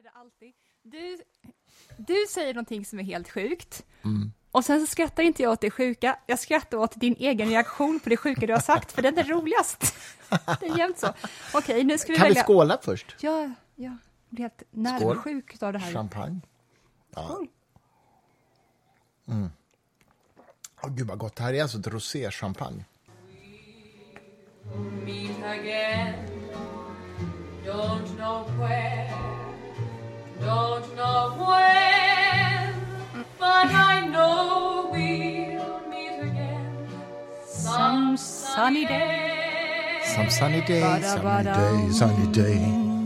är det alltid. Du, du säger någonting som är helt sjukt. Och sen så skrattar inte jag åt det sjuka, jag skrattar åt din egen reaktion på det sjuka du har sagt, för den är roligast. Det är jämt så. Okej, nu ska vi Kan vi välja. skåla först? Ja, ja. Jag blir helt nervsjuk av det här. Champagne. Ja. Skål. Åh, gud vad gott. Det här är alltså ett rosé-champagne. meet again. Don't know when, but I know we'll meet again Some sunny day. Some sunny day, sunny day, sunny day.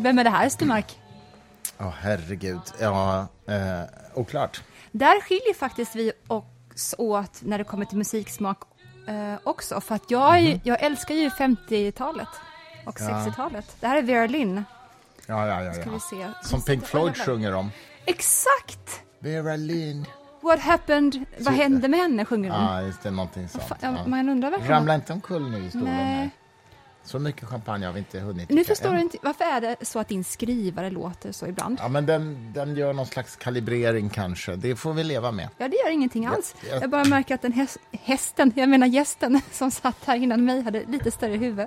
Vem är det här, Sturmark? Ja, herregud. Ja, eh, oklart. Där skiljer faktiskt vi oss åt när det kommer till musiksmak eh, också. För att jag, är ju, jag älskar ju 50-talet och. Ja. 60-talet. Det här är Vera Lynn. Ja, ja, ja. Ska vi ja. se. Som Pink Floyd sjunger om. Exakt! Vera Lynn. What happened? Vad hände med henne, sjunger hon. Ja, just det. Någonting sånt. Ja. ja, Man undrar verkligen. Ramla inte omkull nu i stolen. Nej. här. Så mycket champagne har vi inte hunnit Nu förstår än. du inte, varför är det så att din skrivare låter så ibland? Ja, men den, den gör någon slags kalibrering kanske. Det får vi leva med. Ja, det gör ingenting alls. jag- Jag bara märker att den häst, hästen, jag menar gästen som satt här innan mig hade lite större huvud.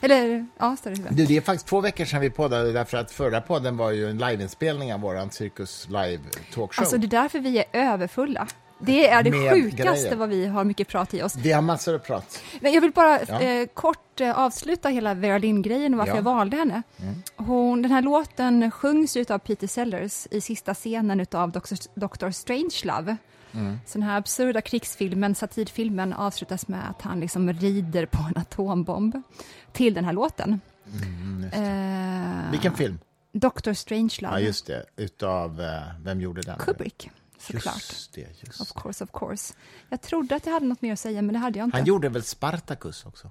Eller, ja, större huvud. Du, det är faktiskt två veckor sedan vi poddade, därför att förra podden var ju en liveinspelning av vår Cirkus Live talkshow. Alltså det är därför vi är överfulla. Det är det sjukaste grejer. vad vi har mycket prat i oss. Vi har massor att prata. Men jag vill bara Ja. eh, kort eh, avsluta hela Vera Lynn-grejen och varför Ja. Mm. jag valde henne. Hon, den här låten sjungs ju av Peter Sellers i sista scenen av Dr. Dr. Strangelove. Mm. Så den här absurda krigsfilmen, satirfilmen, avslutas med att han liksom rider på en atombomb till den här låten. Mm. Eh, Vilken film? Dr. Strangelove. Ja, just det. Utav, eh, vem gjorde den? Kubrick, såklart. Just det, just Of course, of course. Jag trodde att jag hade något mer att säga, men det hade jag inte. Han gjorde väl Spartacus också?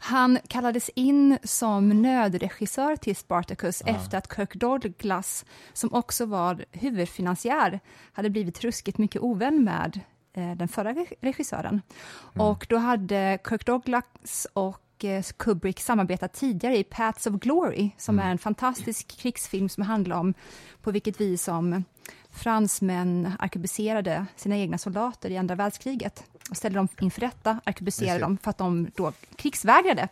Han kallades in som nödregissör till Spartacus efter att Kirk Douglas, som också var huvudfinansiär, hade blivit ruskigt mycket ovän med eh, den förra re- regissören. Och då hade Kirk Douglas och eh, Kubrick samarbetat tidigare i Paths of Glory, som är en fantastisk krigsfilm som handlar om på vilket vis som fransmän arkebuserade sina egna soldater i andra världskriget och ställde dem inför rätta, arkebuserade dem för att de då krigsvägrade.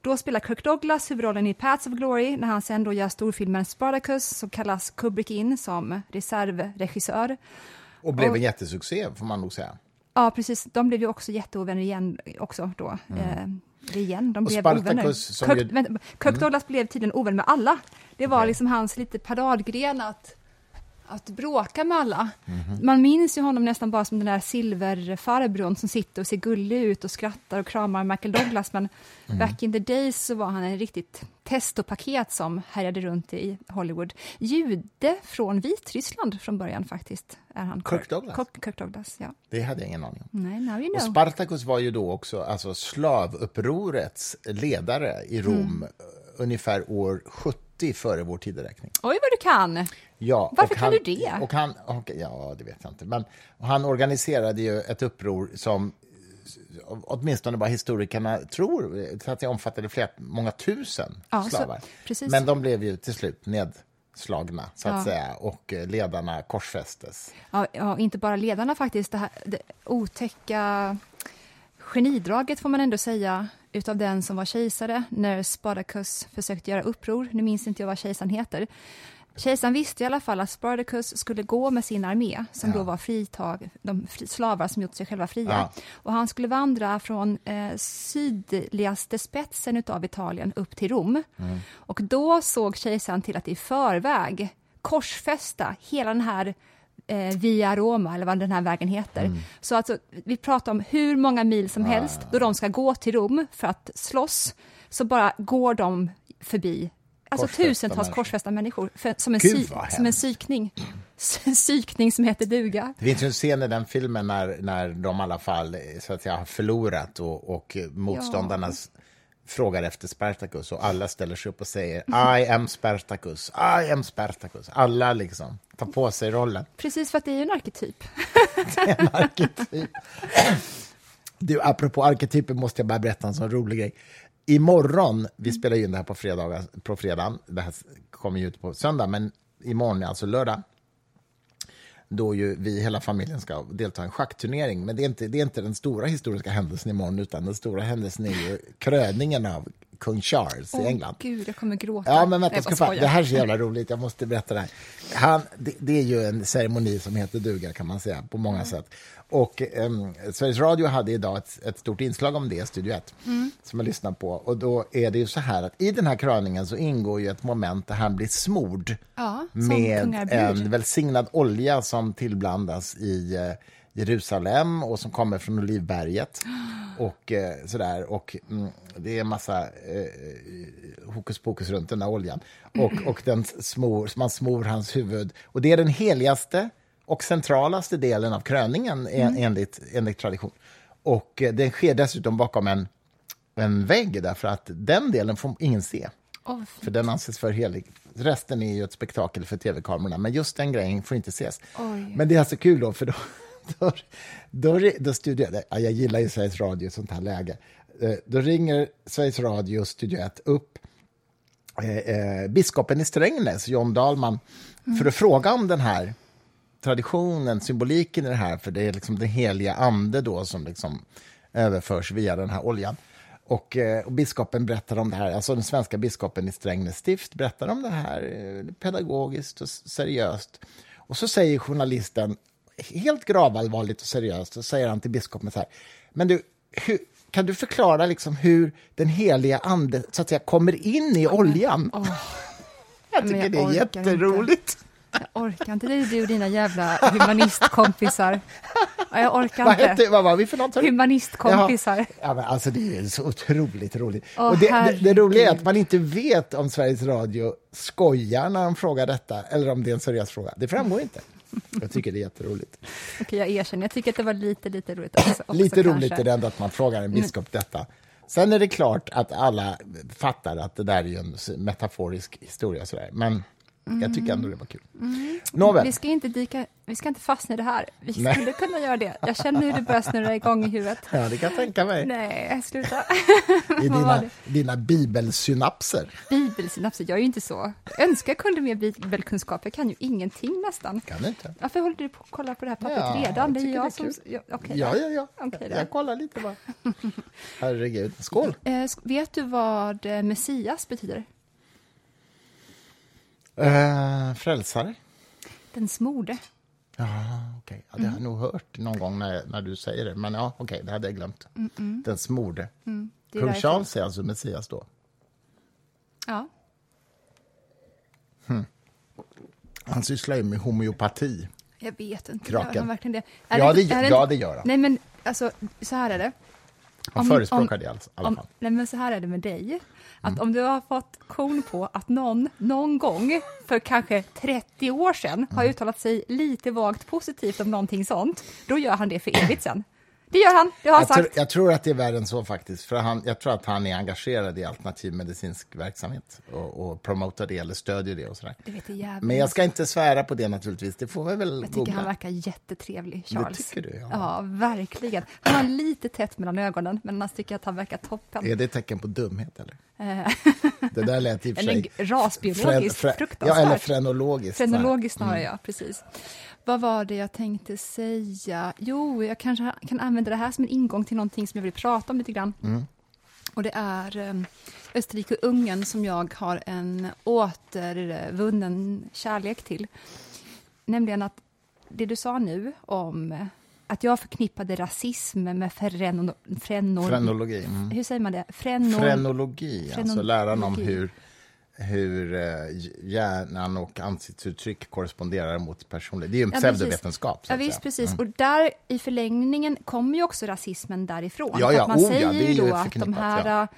Då spelar Kirk Douglas huvudrollen i Paths of Glory. När han sen då gör storfilmen Spartacus så kallas Kubrick in som reservregissör. Och blev Och- en jättesuccé, får man nog säga. Ja, precis. De blev ju också jätteovänner igen också då. Eh, det igen. De Mm. Och blev Spartacus ovänner. som Kirk, ju- Mm. Kirk Douglas blev tydligen ovän med alla. Det var Okej. liksom hans lite paradgren att, att bråka med alla. Mhm. Man minns ju honom nästan bara som den där silverfarbrorn som sitter och ser gullig ut och skrattar och kramar Michael Douglas. Men Mm. back in the days så var han en riktigt testopaket som härjade runt i Hollywood. Jude från Vitryssland från början faktiskt. Är han. Kirk Douglas? Kirk, Kirk Douglas, ja. Det hade jag ingen aning om. Nej, now you Och know. Spartacus var ju då också alltså slavupprorets ledare i Rom Mm. eh, ungefär år 70 före vår tideräkning. Oj, vad du kan! Ja, Varför kan han, du det? Och han, och, ja, det vet jag inte. Men han organiserade ju ett uppror som åtminstone vad historikerna tror, så att det omfattade flera, många tusen Ja, så- slavar. precis. Men de blev ju till slut nedslagna, så att Ja. säga, och eh, ledarna korsfästes. Ja, ja, inte bara ledarna faktiskt. Det, här, det otäcka genidraget får man ändå säga utav den som var kejsare när Spartacus försökte göra uppror. Nu minns inte jag vad kejsaren heter. Kejsaren visste i alla fall att Spartacus skulle gå med sin armé, som Ja. då var fritag, de slavar som gjort sig själva fria. Ja. Och han skulle vandra från eh, sydligaste spetsen utav Italien upp till Rom. Mm. Och då såg kejsaren till att i förväg korsfästa hela den här eh, Via Roma, eller vad den här vägen heter. Mm. Så alltså, vi pratar om hur många mil som helst då de ska gå till Rom för att slåss, så bara går de förbi Alltså Korsfästa tusentals människor. korsfästa människor, för, som, en Gud, som en psykning. Psykning som heter duga. Det finns en scen i den filmen när, när de i alla fall så att säga, har förlorat och, och motståndarna s- frågar efter Spartacus och alla ställer sig upp och säger I am Spartacus, I am Spartacus. Alla liksom tar på sig rollen. Precis, för att det är ju en arketyp. En arketyp. Du, apropå arketyper måste jag bara berätta en sån rolig grej. Imorgon, vi spelar ju in det här på, fredagar, på fredagen, det här kommer ju ut på söndag, men imorgon, alltså lördag, då ju vi, hela familjen, ska delta i en schackturnering. Men det är, inte, det är inte den stora historiska händelsen imorgon, utan den stora händelsen är ju kröningen av kung Charles i Åh, England. Gud, jag kommer gråta. Ja, men vänta, ska fan, det här är så jävla roligt. Jag måste berätta det här. Han, det, det är ju en ceremoni som heter duga, kan man säga, på många sätt. Och um, Sveriges Radio hade idag ett, ett stort inslag om det, Studio 1, som jag lyssnar på. Och då är det ju så här att i den här kröningen så ingår ju ett moment där han blir smord Ja, med en välsignad olja som tillblandas i eh, Jerusalem och som kommer från Olivberget. Och eh, sådär. Och mm, det är en massa eh, hokus pokus runt den där oljan. Och, och den smor, man smor hans huvud. Och det är den heligaste och centralaste delen av kröningen en, enligt, enligt tradition. Och eh, den sker dessutom bakom en, en vägg därför att den delen får ingen se. Åh, För den anses för helig. Resten är ju ett spektakel för tv-kamerorna, men just den grejen får inte ses. Oj. Men det är alltså kul då, för då, då, då, då studio, ja, jag gillar ju Sveriges Radio i sånt här läge. Eh, då ringer Sveriges Radio Studio 1 upp eh, eh, biskopen i Strängnäs, John Dahlman, för att fråga om den här traditionen, symboliken i det här, för det är liksom den heliga ande då som liksom överförs via den här oljan. Och, eh, och biskopen berättar om det här, alltså den svenska biskopen i Strängnäs stift berättar om det här eh, pedagogiskt och seriöst. Och så säger journalisten, helt gravallvarligt och seriöst, så säger han till biskopen så här, men du, hur, kan du förklara liksom hur den heliga ande så att säga, kommer in i oljan? jag men tycker jag det är jätteroligt. Jag orkar inte. Det är du och dina jävla humanistkompisar. Ja, jag orkar Vad, inte. hette, vad var vi för något? Humanistkompisar. Ja, men alltså, det är så otroligt roligt. Åh, och det, det, det roliga är att man inte vet om Sveriges Radio skojar när de frågar detta eller om det är en seriös fråga. Det framgår inte. Jag tycker det är jätteroligt. Okej, jag erkänner. Jag tycker att det var lite, lite roligt också. också Lite roligt kanske. är det ändå att man frågar en biskop detta. Sen är det klart att alla fattar att det där är en metaforisk historia. Sådär. Men jag tycker ändå det var kul. Nåväl. Vi ska, inte dyka, vi ska inte fastna i det här. Vi Nej. skulle kunna göra det. Jag känner hur det börjar snurra igång i huvudet. Ja, det kan jag tänka mig. Nej, sluta. I dina, dina bibelsynapser. Bibelsynapser, jag är ju inte så. Jag önskar jag kunde mer bibelkunskap. Jag kan ju ingenting nästan. Kan du inte? Varför håller du på att kolla på det här pappret Ja, redan? Det är jag det är som... Ja, Ja, ja, ja. Då. jag kollar lite bara. Herregud. Skål! Eh, vet du vad eh, Messias betyder? Uh, frälsare? Den smorde. Ja, okej. Ja, det har jag nog hört någon gång när, när du säger det. Men ja, okej, det hade jag glömt. Den smorde. Mm, Det Kung. Charles är alltså Messias då? Ja. Han sysslar ju med homeopati. Jag vet inte. Kraken. Gör han verkligen det? Är Ja, det, är ja, inte- det gör han. Nej, men alltså, så här är det. Han om- förespråkar om- det i alla- i alla Om, fall. nej, men så här är det med dig. Att Mm. om du har fått kon på att någon, någon gång för kanske 30 år sedan har Mm. uttalat sig lite vagt positivt om någonting sånt, då gör han det för evigt sen. Det gör han, det har han Jag, tror, sagt. jag tror att det är värre än så faktiskt. För han, jag tror att han är engagerad i alternativmedicinsk verksamhet och, och promotar det eller stödjer det och sådär. Vet, det är jävligt. Men jag ska inte svära på det naturligtvis. Det får vi väl Jag tycker googla. han verkar jättetrevlig, Charles. tycker du, ja. Ja, verkligen. Han har lite tätt mellan ögonen, men annars tycker jag att han verkar toppen. Är det ett tecken på dumhet eller? Eh, Det där lät i och för sig... rasbiologiskt fruktansvärt. Ja, eller frenologiskt. Frenologiskt Mm. snarare, ja. Precis. Vad var det jag tänkte säga? Jo, jag kanske kan använda det här som en ingång till någonting som jag vill prata om lite grann. Mm. Och det är eh, Österrike och Ungern som jag har en återvunnen kärlek till. Nämligen att det du sa nu om eh, att jag förknippade rasism med freno, frenol, Frenologi. Mm. Hur säger man det? Frenol, Frenologi, alltså Frenologi. läran om hur, hur eh, hjärnan och ansiktsuttryck korresponderar mot personlighet. Det är ju en Ja, precis. pseudovetenskap. Ja, visst, säga. Mm. precis. Och där i förlängningen kommer ju också rasismen därifrån. Ja, ja, att man oh ja, säger är ju då att de här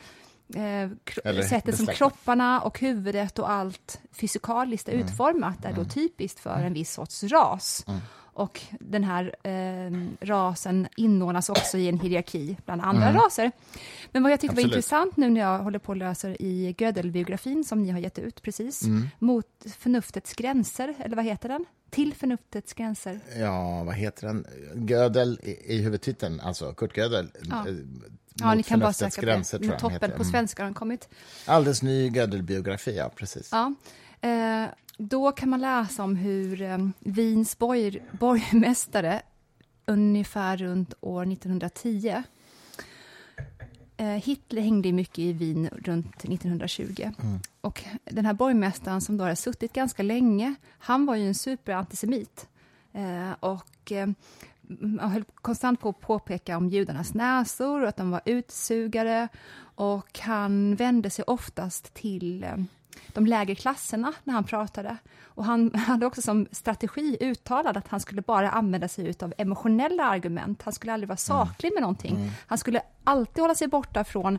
eh, sättet som kropparna och huvudet och allt fysikaliskt är Mm. utformat är då typiskt för en viss sorts ras. Mm. Och den här eh, rasen inordnas också i en hierarki bland andra raser. Men vad jag tyckte var Mm. Absolut. intressant nu när jag håller på och läser i Gödel-biografin som ni har gett ut precis, Mm. mot förnuftets gränser, eller vad heter den? Till förnuftets gränser. Ja, vad heter den? Gödel i, i huvudtiteln, alltså Kurt Gödel. Ja. eh, Ja, ni kan bara söka gränser, på det. Toppen på Mm. svenska har den kommit. Alldeles ny Gödel-biografi, ja, precis. Ja. Eh, då kan man läsa om hur eh, Wiens borg, borgmästare ungefär runt år 1910 eh, Hitler hängde mycket i Wien runt 1920. Och den här borgmästaren som då har suttit ganska länge, han var ju en superantisemit. Eh, och eh, han höll konstant på att påpeka om judarnas näsor och att de var utsugare. Och han vände sig oftast till eh, de lägre klasserna när han pratade. Och han hade också som strategi uttalad att han skulle bara använda sig av emotionella argument. Han skulle aldrig vara saklig med någonting. Han skulle alltid hålla sig borta från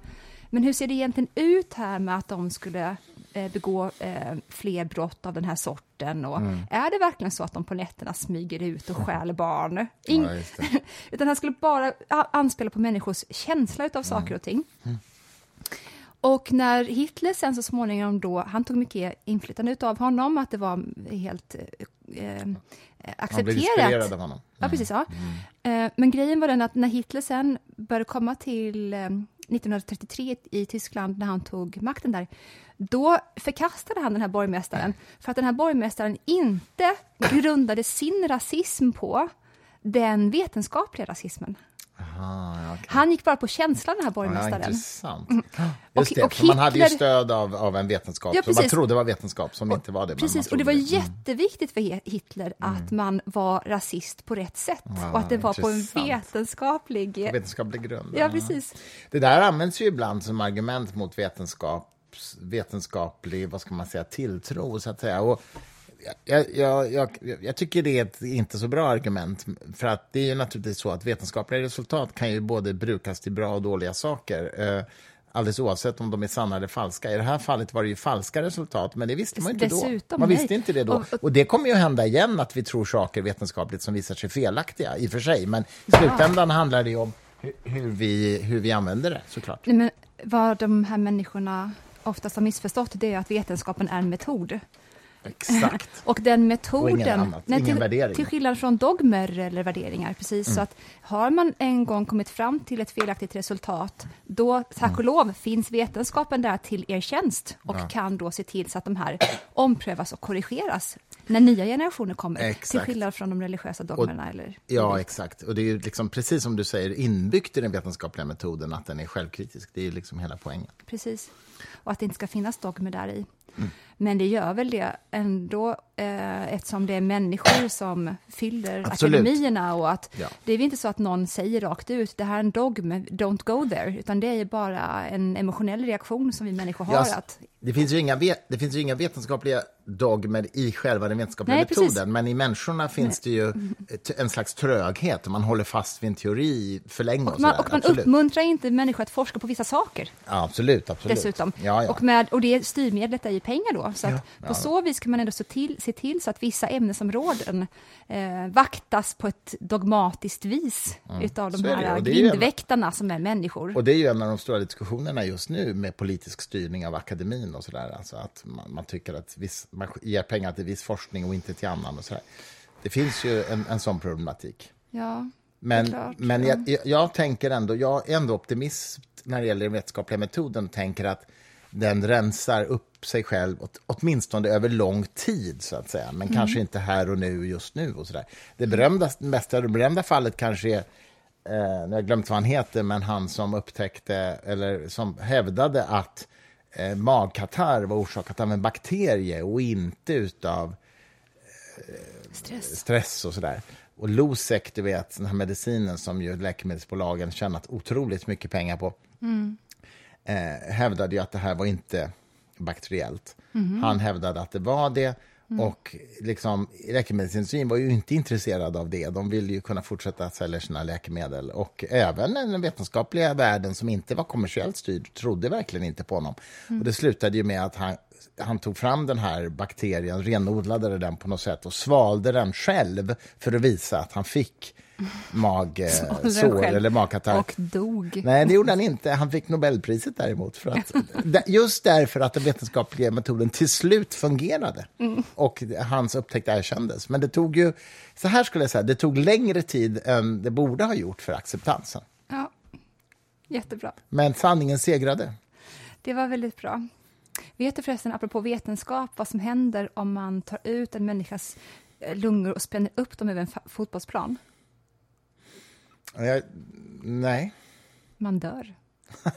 men hur ser det egentligen ut här med att de skulle eh, begå eh, fler brott av den här sorten? Och Är det verkligen så att de på nätterna smyger ut och stjäl barn? Ing- Ja, utan han skulle bara anspela på människors känsla utav saker och ting. Och när Hitler sen så småningom då, han tog mycket inflytande utav honom, att det var helt eh, eh, Han blev accepterat. inspirerad av honom. Ja, precis. Ja. Eh, Men grejen var den att när Hitler sen började komma till eh, 1933 i Tyskland, när han tog makten där, då förkastade han den här borgmästaren, för att den här borgmästaren inte grundade sin rasism på den vetenskapliga rasismen. Aha, ja, okej. Han gick bara på känslan, den här Ja, borgmästaren. intressant. Och- Just det, och för man hade ju Hitler- stöd av, av en vetenskap Ja, som man trodde var vetenskap, som inte var det. Precis, och det var Mm. jätteviktigt för Hitler att man var rasist på rätt sätt Ja, och att det var på en intressant. vetenskaplig... På vetenskaplig grund. Ja, precis. Det där används ju ibland som argument mot vetenskaps, vetenskaplig vad ska man säga, tilltro. Så att säga. Och jag, jag, jag, jag tycker det är ett inte så bra argument. För att det är ju naturligtvis så att vetenskapliga resultat kan ju både brukas till bra och dåliga saker. Eh, alldeles oavsett om de är sanna eller falska. I det här fallet var det ju falska resultat, men det visste man inte då. Dessutom, Man nej. visste inte det då. Och- och- Och det kommer ju hända igen att vi tror saker vetenskapligt som visar sig felaktiga, i och för sig. Men i slutändan handlar det ju om hur, hur, vi, hur vi använder det, såklart. Nej, men vad de här människorna oftast har missförstått det är att vetenskapen är en metod. Exakt. Och den Och metoden, ingen annat, ingen till, värdering. Mm. till skillnad från dogmer eller värderingar, precis, så att har man en gång kommit fram till ett felaktigt resultat, då tack Mm. och lov finns vetenskapen där till er tjänst och kan då se till så att de här omprövas och korrigeras när nya generationer kommer, till Exakt. skillnad från de religiösa dogmerna. eller, Ja, exakt. Och det är ju liksom, precis som du säger, inbyggt i den vetenskapliga metoden att den är självkritisk. Det är liksom hela poängen. Precis. Och att det inte ska finnas dogmer där i. Mm. Men det gör väl det ändå eh, eftersom det är människor som fyller Absolut. akademierna och att Ja. det är väl inte så att någon säger rakt ut det här är en dogm, don't go there, utan det är bara en emotionell reaktion som vi människor har. Ja, att, Det finns, ju inga, det finns inga vetenskapliga dogmer i själva den vetenskapliga Nej, metoden, precis. men i människorna finns det ju ett, en slags tröghet. och Man håller fast vid en teori för länge. Och och man, och man absolut. uppmuntrar inte människor att forska på vissa saker. Ja, absolut, absolut. dessutom. Ja. Och, med, och det styrmedlet är ju pengar då. Så att Ja. på så vis kan man ändå se till, se till så att vissa ämnesområden eh, vaktas på ett dogmatiskt vis utav de Mm. Så här en- grindväktarna som är människor. Och det är ju en av de stora diskussionerna just nu med politisk styrning av akademin och sådär. Alltså att man, man tycker att viss, man ger pengar till viss forskning och inte till annan och sådär. Det finns ju en, en sån problematik. Ja, Men, klart, men ja. jag, jag, jag tänker ändå, jag är ändå optimist när det gäller den vetenskapliga metoden och tänker att den rensar upp sig själv åt, åtminstone över lång tid, så att säga. Men Mm. kanske inte här och nu, just nu. och så där. Det berömda, mesta, det berömda fallet kanske är, eh, nu har jag glömt vad han heter, men han som upptäckte, eller som hävdade att eh, magkatarr var orsakat av en bakterie och inte utav stress. stress och sådär. Och Losec, du vet, den här medicinen som ju läkemedelsbolagen tjänat otroligt mycket pengar på, eh, hävdade ju att det här var inte bakteriellt. Han hävdade att det var det. Och liksom, läkemedelsindustrin var ju inte intresserad av det. De ville ju kunna fortsätta sälja sina läkemedel. Och även den vetenskapliga världen som inte var kommersiellt styrd trodde verkligen inte på honom. Och det slutade ju med att han, han tog fram den här bakterien, renodlade den på något sätt och svalde den själv för att visa att han fick magsår själv. eller magkatarr. Och dog. Nej, det gjorde han inte. Han fick Nobelpriset däremot. För att, just därför att den vetenskapliga metoden till slut fungerade. Och hans upptäckt erkändes. Men det tog ju, så här skulle jag säga, det tog längre tid än det borde ha gjort för acceptansen. Ja, jättebra. Men sanningen segrade. Det var väldigt bra. Vet du förresten, apropå vetenskap, vad som händer om man tar ut en människas eh, lungor och spänner upp dem över en fotbollsplan? Jag, nej. Man dör.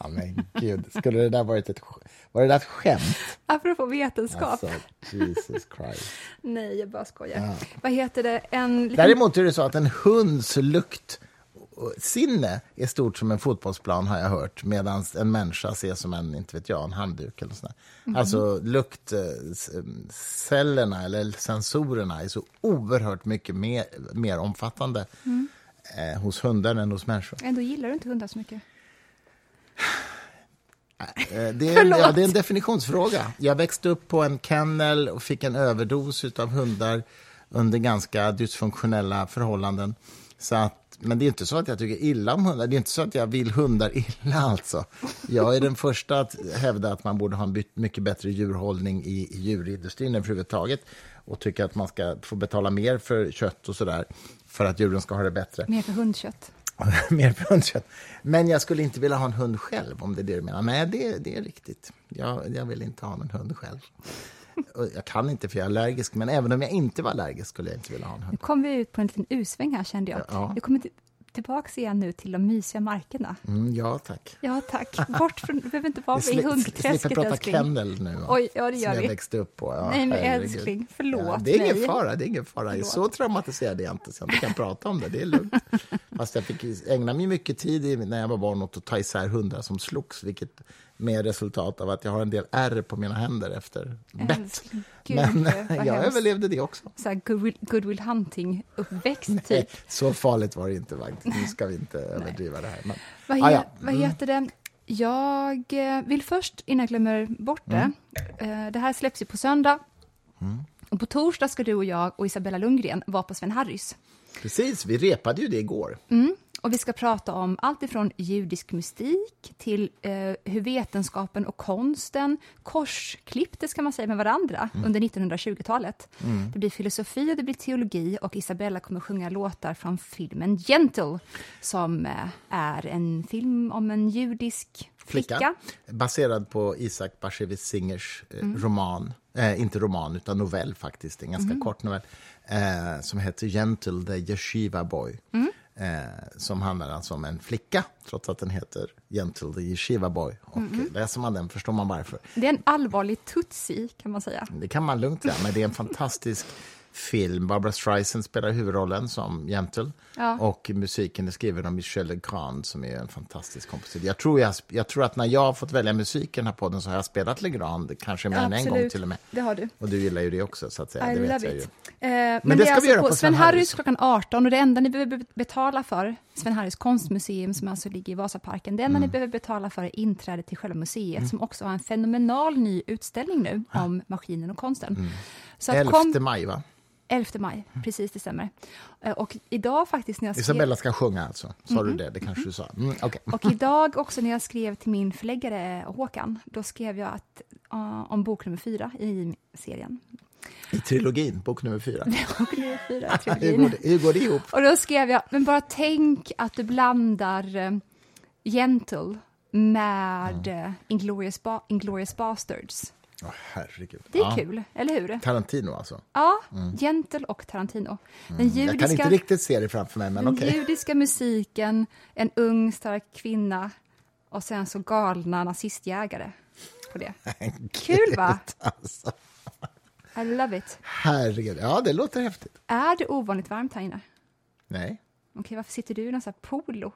Ja, men gud, skulle det där varit ett, var det där ett skämt? Apropå vetenskap. Alltså, Jesus Christ. Nej, jag bara skojar. Ja. Vad heter det? En. Däremot är det så att en hunds lukt sinne är stort som en fotbollsplan har jag hört medan en människa ses som en, inte vet jag, en handduk eller sådär. Alltså luktcellerna eller sensorerna är så oerhört mycket mer, mer omfattande eh, hos hundar än hos människor. Ändå gillar du inte hundar så mycket. Eh, Det är, ja, det är en definitionsfråga. Jag växte upp på en kennel och fick en överdos av hundar under ganska dysfunktionella förhållanden. Så att, men det är inte så att jag tycker illa om hundar. Det är inte så att jag vill hundar illa. alltså. Jag är den första att hävda att man borde ha en mycket bättre djurhållning i, i djurindustrin överhuvudtaget och tycker att man ska få betala mer för kött och sådär för att djuren ska ha det bättre. Mer för hundkött. Mer för hundkött. Men jag skulle inte vilja ha en hund själv, om det är det du menar. Nej, det, det är riktigt. Jag, jag vill inte ha en hund själv. Jag kan inte för jag är allergisk, men även om jag inte var allergisk skulle jag inte vilja ha en Nu hund. kom vi ut på en liten U-sväng här kände jag. Ja. Vi kommer till, tillbaka igen nu till de mysiga markerna. Mm, ja, tack. Ja, tack. Bort från, du behöver inte vara Vi i sli- slipper hundträsket, prata älskling. kennel nu. Oj, ja, det gör Som jag vi. växte upp på. Ja, Nej, men herregud. älskling, förlåt Ja, det är ingen mig. fara. Det är ingen fara. Förlåt. Så traumatiserad är jag inte, så jag inte kan prata om det. Det är lugnt. Fast jag fick ägna mig mycket tid när jag var barn åt att ta isär hundar som slogs, vilket med resultat av att jag har en del ärr på mina händer efter bett. Men jag hemskt. överlevde det också. Så här Goodwill, Goodwill Hunting-uppväxt, typ. så farligt var det inte. faktiskt. Nu ska vi inte överdriva det här. Men, Vad, Ah, he, ja. vad heter det? Jag eh, vill först, innan jag glömmer bort det, eh, det här släpps ju på söndag. Och på torsdag ska du och jag och Isabella Lundgren vara på Sven Harrys. precis, vi repade ju det igår. Mm. Och vi ska prata om allt ifrån judisk mystik till eh, hur vetenskapen och konsten korsklipptes kan man säga med varandra under 1920-talet. Det blir filosofi och det blir teologi och Isabella kommer sjunga låtar från filmen Gentle som eh, är en film om en judisk flicka. Flicka. Baserad på Isaac Bashevis Singers eh, Mm. roman. Eh, inte roman, utan novell faktiskt. En ganska Mm. kort novell. Eh, som heter Gentle, the Yeshiva Boy. Mm. Eh, som handlar alltså om en flicka, trots att den heter Gentle, the Yeshiva Boy. Och Mm. eh, läser man den förstår man varför. Det är en allvarlig tutsi kan man säga. Det kan man lugnt säga, men det är en fantastisk film. Barbara Streisand spelar huvudrollen som Gentle. Ja. Och musiken är skriven av Michel Legrand som är en fantastisk kompositör. Jag tror, jag, jag tror att när jag har fått välja musik i den här podden så har jag spelat Legrand, kanske mer än en gång till och med. det har du. Och du gillar ju det också, så att säga. I det vet jag ju. Eh, men, det det, ska är vi göra alltså på på Sven Harrys klockan 18 och det enda ni behöver be- betala för, Sven Harrys konstmuseum som alltså ligger i Vasaparken, det enda Mm. ni behöver betala för är inträde till själva museet som också har en fenomenal ny utställning nu om maskinen och konsten. Så att 11 kom, maj, va? 11 maj, precis det stämmer. Eh, Och idag faktiskt när jag skrev... Isabella ska sjunga alltså. Sa du det? Det kanske du sa? Mm, okej. Och idag också när jag skrev till min förläggare Håkan, då skrev jag att, eh, om bok nummer fyra i serien. I trilogin, bok nummer fyra. Bok nummer fyra i hur, går det, hur går det ihop? Och då skrev jag, men bara tänk att du blandar eh, Gentle med eh, Inglourious, ba- Bastards. Åh, herregud. Det är Ja. kul, eller hur? Tarantino alltså. Ja, Gentle och Tarantino. Den Jag kan judiska, inte riktigt se det framför mig, men den okej. judiska musiken, en ung stark kvinna och sen så galna nazistjägare på det. Kul va? Alltså, I love it. herregud. Ja, det låter häftigt. Är det ovanligt varmt här inne? Nej. Okej, varför sitter du i någon sån här polo?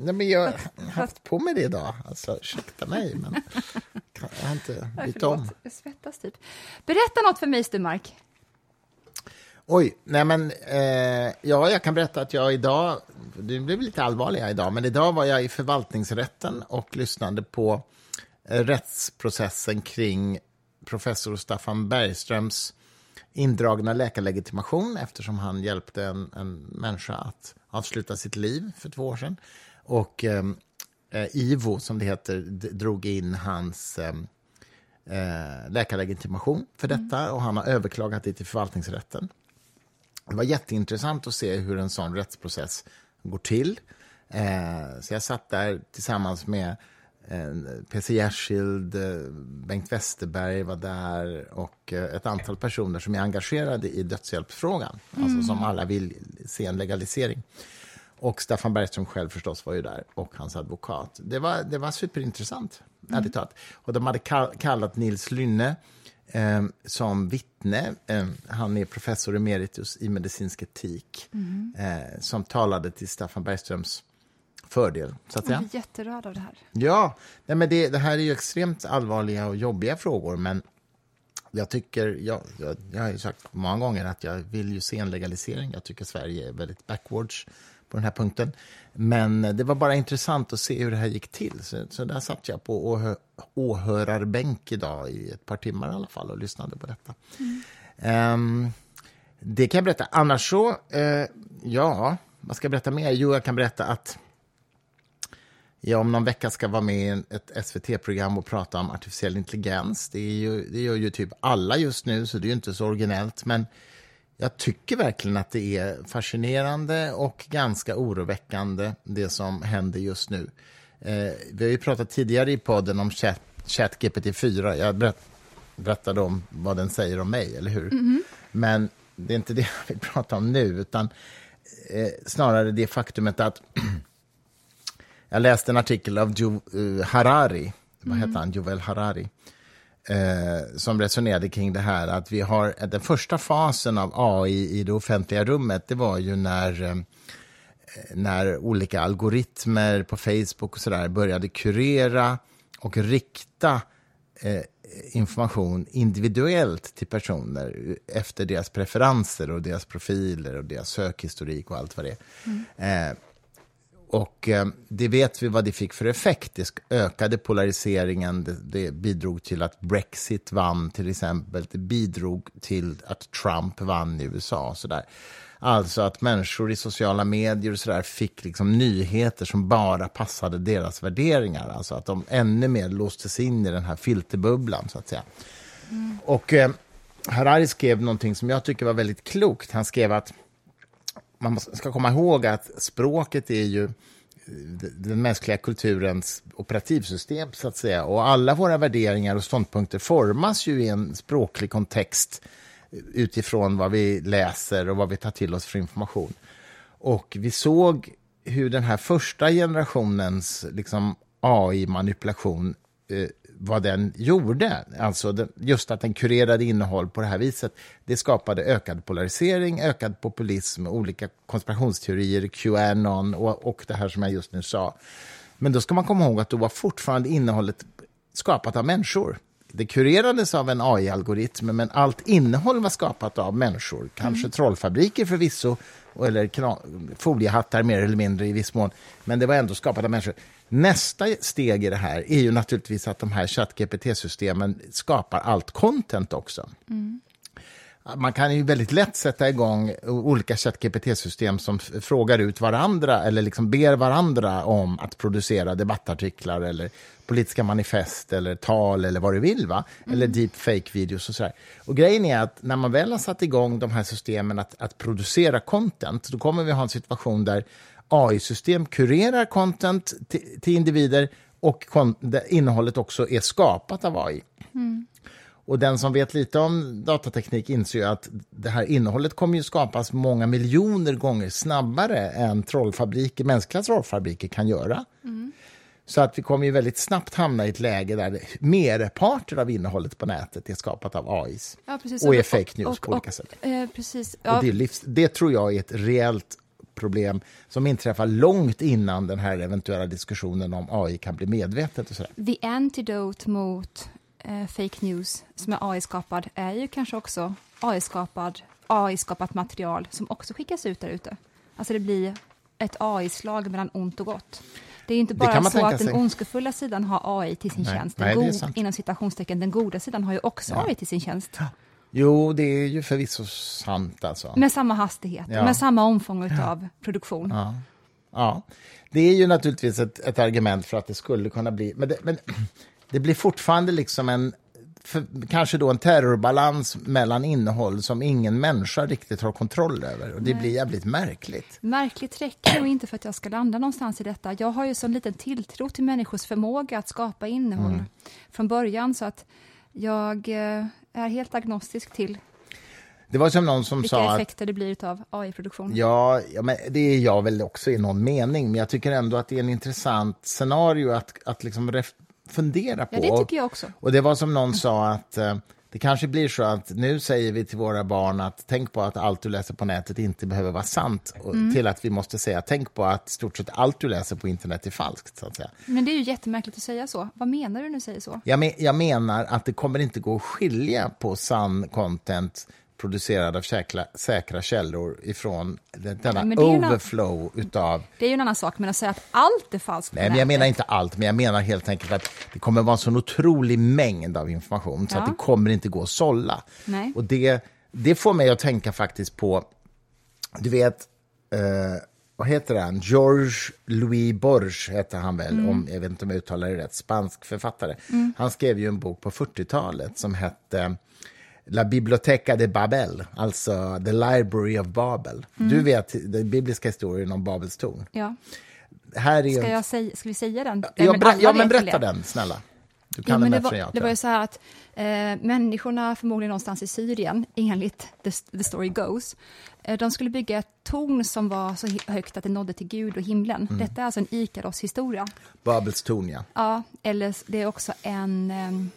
Nej, men jag har haft på mig det idag. Alltså, ursäkta mig, men jag har inte bytt om. Jag svettas typ. Berätta något för mig, Sturmark. Oj, nej men eh, ja, jag kan berätta att jag idag, det blev lite allvarliga idag, men idag var jag i förvaltningsrätten och lyssnade på eh, rättsprocessen kring professor Staffan Bergströms indragna läkarlegitimation eftersom han hjälpte en, en människa att avsluta sitt liv för två år sedan. Och eh, eh, IVO, som det heter, drog in hans eh, eh, läkarlegitimation för detta och han har överklagat det till förvaltningsrätten. Det var jätteintressant att se hur en sån rättsprocess går till. Eh, så jag satt där tillsammans med en PC Jersild, eh, Bengt Westerberg var där och eh, ett antal personer som är engagerade i dödshjälpsfrågan, alltså som alla vill se en legalisering. Och Staffan Bergström själv förstås var ju där, och hans advokat. Det var, det var superintressant, mm. ärligt talat. Och de hade kall, kallat Nils Lynne eh, som vittne. Eh, han är professor emeritus i medicinsk etik, mm. eh, som talade till Staffan Bergströms fördel. Så att säga. Jag är jätterörd av det här. Ja, nej, men det, det här är ju extremt allvarliga och jobbiga frågor, men jag tycker, jag, jag, jag har ju sagt många gånger att jag vill ju se en legalisering. Jag tycker Sverige är väldigt backwards på den här punkten. Men det var bara intressant att se hur det här gick till. Så, så där satt jag på åhö, åhörarbänk idag i ett par timmar i alla fall och lyssnade på detta. Mm. Um, det kan jag berätta. Annars så, uh, ja, vad ska jag berätta mer? Jo, jag kan berätta att jag om någon vecka ska vara med i ett SVT-program och prata om artificiell intelligens. Det, är ju, det gör ju typ alla just nu, så det är ju inte så originellt. Men jag tycker verkligen att det är fascinerande och ganska oroväckande, det som händer just nu. Eh, vi har ju pratat tidigare i podden om chat, ChatGPT 4. Jag berätt, berättade om vad den säger om mig, eller hur? Mm -hmm. Men det är inte det jag vill prata om nu, utan eh, snarare det faktumet att jag läste en artikel av jo, uh, Harari, mm. vad heter han, Jovel Harari, eh, som resonerade kring det här att vi har den första fasen av AI i det offentliga rummet, det var ju när eh, när olika algoritmer på Facebook och så där började kurera och rikta eh, information individuellt till personer efter deras preferenser och deras profiler och deras sökhistorik och allt vad det är. Mm. Eh, och eh, det vet vi vad det fick för effekt. Det ökade polariseringen, det, det, bidrog till att Brexit vann till exempel. Det bidrog till att Trump vann i USA. Så där. Alltså att människor i sociala medier och så där fick liksom nyheter som bara passade deras värderingar. Alltså att de ännu mer låstes in i den här filterbubblan, så att säga. Mm. Och eh, Harari skrev någonting som jag tycker var väldigt klokt. Han skrev att man ska komma ihåg att språket är ju eh, den mänskliga kulturens operativsystem, så att säga. Och alla våra värderingar och ståndpunkter formas ju i en språklig kontext eh, utifrån vad vi läser och vad vi tar till oss för information. Och vi såg hur den här första generationens liksom, AI-manipulation eh, vad den gjorde, alltså just att den kurerade innehåll på det här viset, det skapade ökad polarisering, ökad populism, olika konspirationsteorier, Qanon och, och det här som jag just nu sa. Men då ska man komma ihåg att då var fortfarande innehållet skapat av människor. Det kurerades av en AI-algoritm, men allt innehåll var skapat av människor. Kanske mm. trollfabriker förvisso, eller foliehattar mer eller mindre i viss mån. Men det var ändå skapat av människor. Nästa steg i det här är ju naturligtvis att de här ChatGPT-systemen skapar allt content också. Mm. Man kan ju väldigt lätt sätta igång olika ChatGPT-system som frågar ut varandra eller liksom ber varandra om att producera debattartiklar eller politiska manifest eller tal eller vad du vill. Va? Mm. Eller deepfake-videos och sådär. Och grejen är att när man väl har satt igång de här systemen att, att producera content, då kommer vi ha en situation där AI-system kurerar content till, individer och innehållet också är skapat av AI. Mm. Och den som vet lite om datateknik inser att det här innehållet kommer ju skapas många miljoner gånger snabbare än trollfabriker, mänskliga trollfabriker kan göra. Mm. Så att vi kommer ju väldigt snabbt hamna i ett läge där merparten av innehållet på nätet är skapat av AIs ja, och är fake news och, på olika och, sätt. Eh, precis, ja. och det, livs, det tror jag är ett reellt problem som inträffar långt innan den här eventuella diskussionen om AI kan bli medvetet. Och så The antidote mot eh, fake news som är AI-skapad är ju kanske också AI-skapad, AI-skapat material som också skickas ut där ute. Alltså det blir ett AI-slag mellan ont och gott. Det är inte bara så att den ondskefulla sidan har AI till sin nej, tjänst. Den nej, inom citationstecken, den goda sidan har ju också ja. AI till sin tjänst. Jo, det är ju förvisso sant. Alltså. Med samma hastighet, ja. med samma omfång av produktion. Ja. ja. det är ju naturligtvis ett, ett, argument för att det skulle kunna bli... Men det, men det blir fortfarande liksom en för, kanske då en terrorbalans mellan innehåll som ingen människa riktigt har kontroll över. Och det blir jävligt märkligt. Märkligt räcker nog inte för att jag ska landa någonstans i detta. Jag har ju så liten tilltro till människors förmåga att skapa innehåll Mm. från början, så att jag eh, är helt agnostisk till Det var som någon som vilka sa att effekter det blir av AI-produktion. Ja, ja men det är jag väl också i någon mening, men jag tycker ändå att det är en intressant scenario att, att liksom fundera på. Ja, det tycker jag också. Och det var som någon sa att eh, det kanske blir så att nu säger vi till våra barn att tänk på att allt du läser på nätet inte behöver vara sant, Mm. till att vi måste säga tänk på att stort sett allt du läser på internet är falskt. Så att säga. Men det är ju jättemärkligt att säga så. Vad menar du när du säger så? Jag, men, jag menar att det kommer inte gå att skilja på sann content producerad av säkra, säkra källor ifrån den- denna en- overflow utav Det är ju en annan sak, men att säga att allt är falskt Nej, men jag menar inte allt, men jag menar helt enkelt att det kommer vara en sån otrolig mängd av information så Ja. att det kommer inte gå att sålla. Nej. Och det, det får mig att tänka faktiskt på, du vet, eh, vad heter han? George Louis Borges heter han väl, Mm. om jag vet inte om jag uttalar det rätt, spansk författare. Han skrev ju en bok på 40-talet som hette La Biblioteca de Babel, alltså The Library of Babel. Mm. Du vet den bibliska historien om Babels torn. Ja. Här är Ska, jag säga, ska vi säga den? Ja, men ja men berätta det. den, snälla. Du Ja, kan men den det, bättre än var, jag. det var ju så här att eh, människorna, förmodligen någonstans i Syrien, enligt the, the story goes, eh, de skulle bygga ett torn som var så högt att det nådde till Gud och himlen. Mm. Detta är alltså en Ikaros-historia. Babels torn, ja. Ja, eller det är också en... ehm,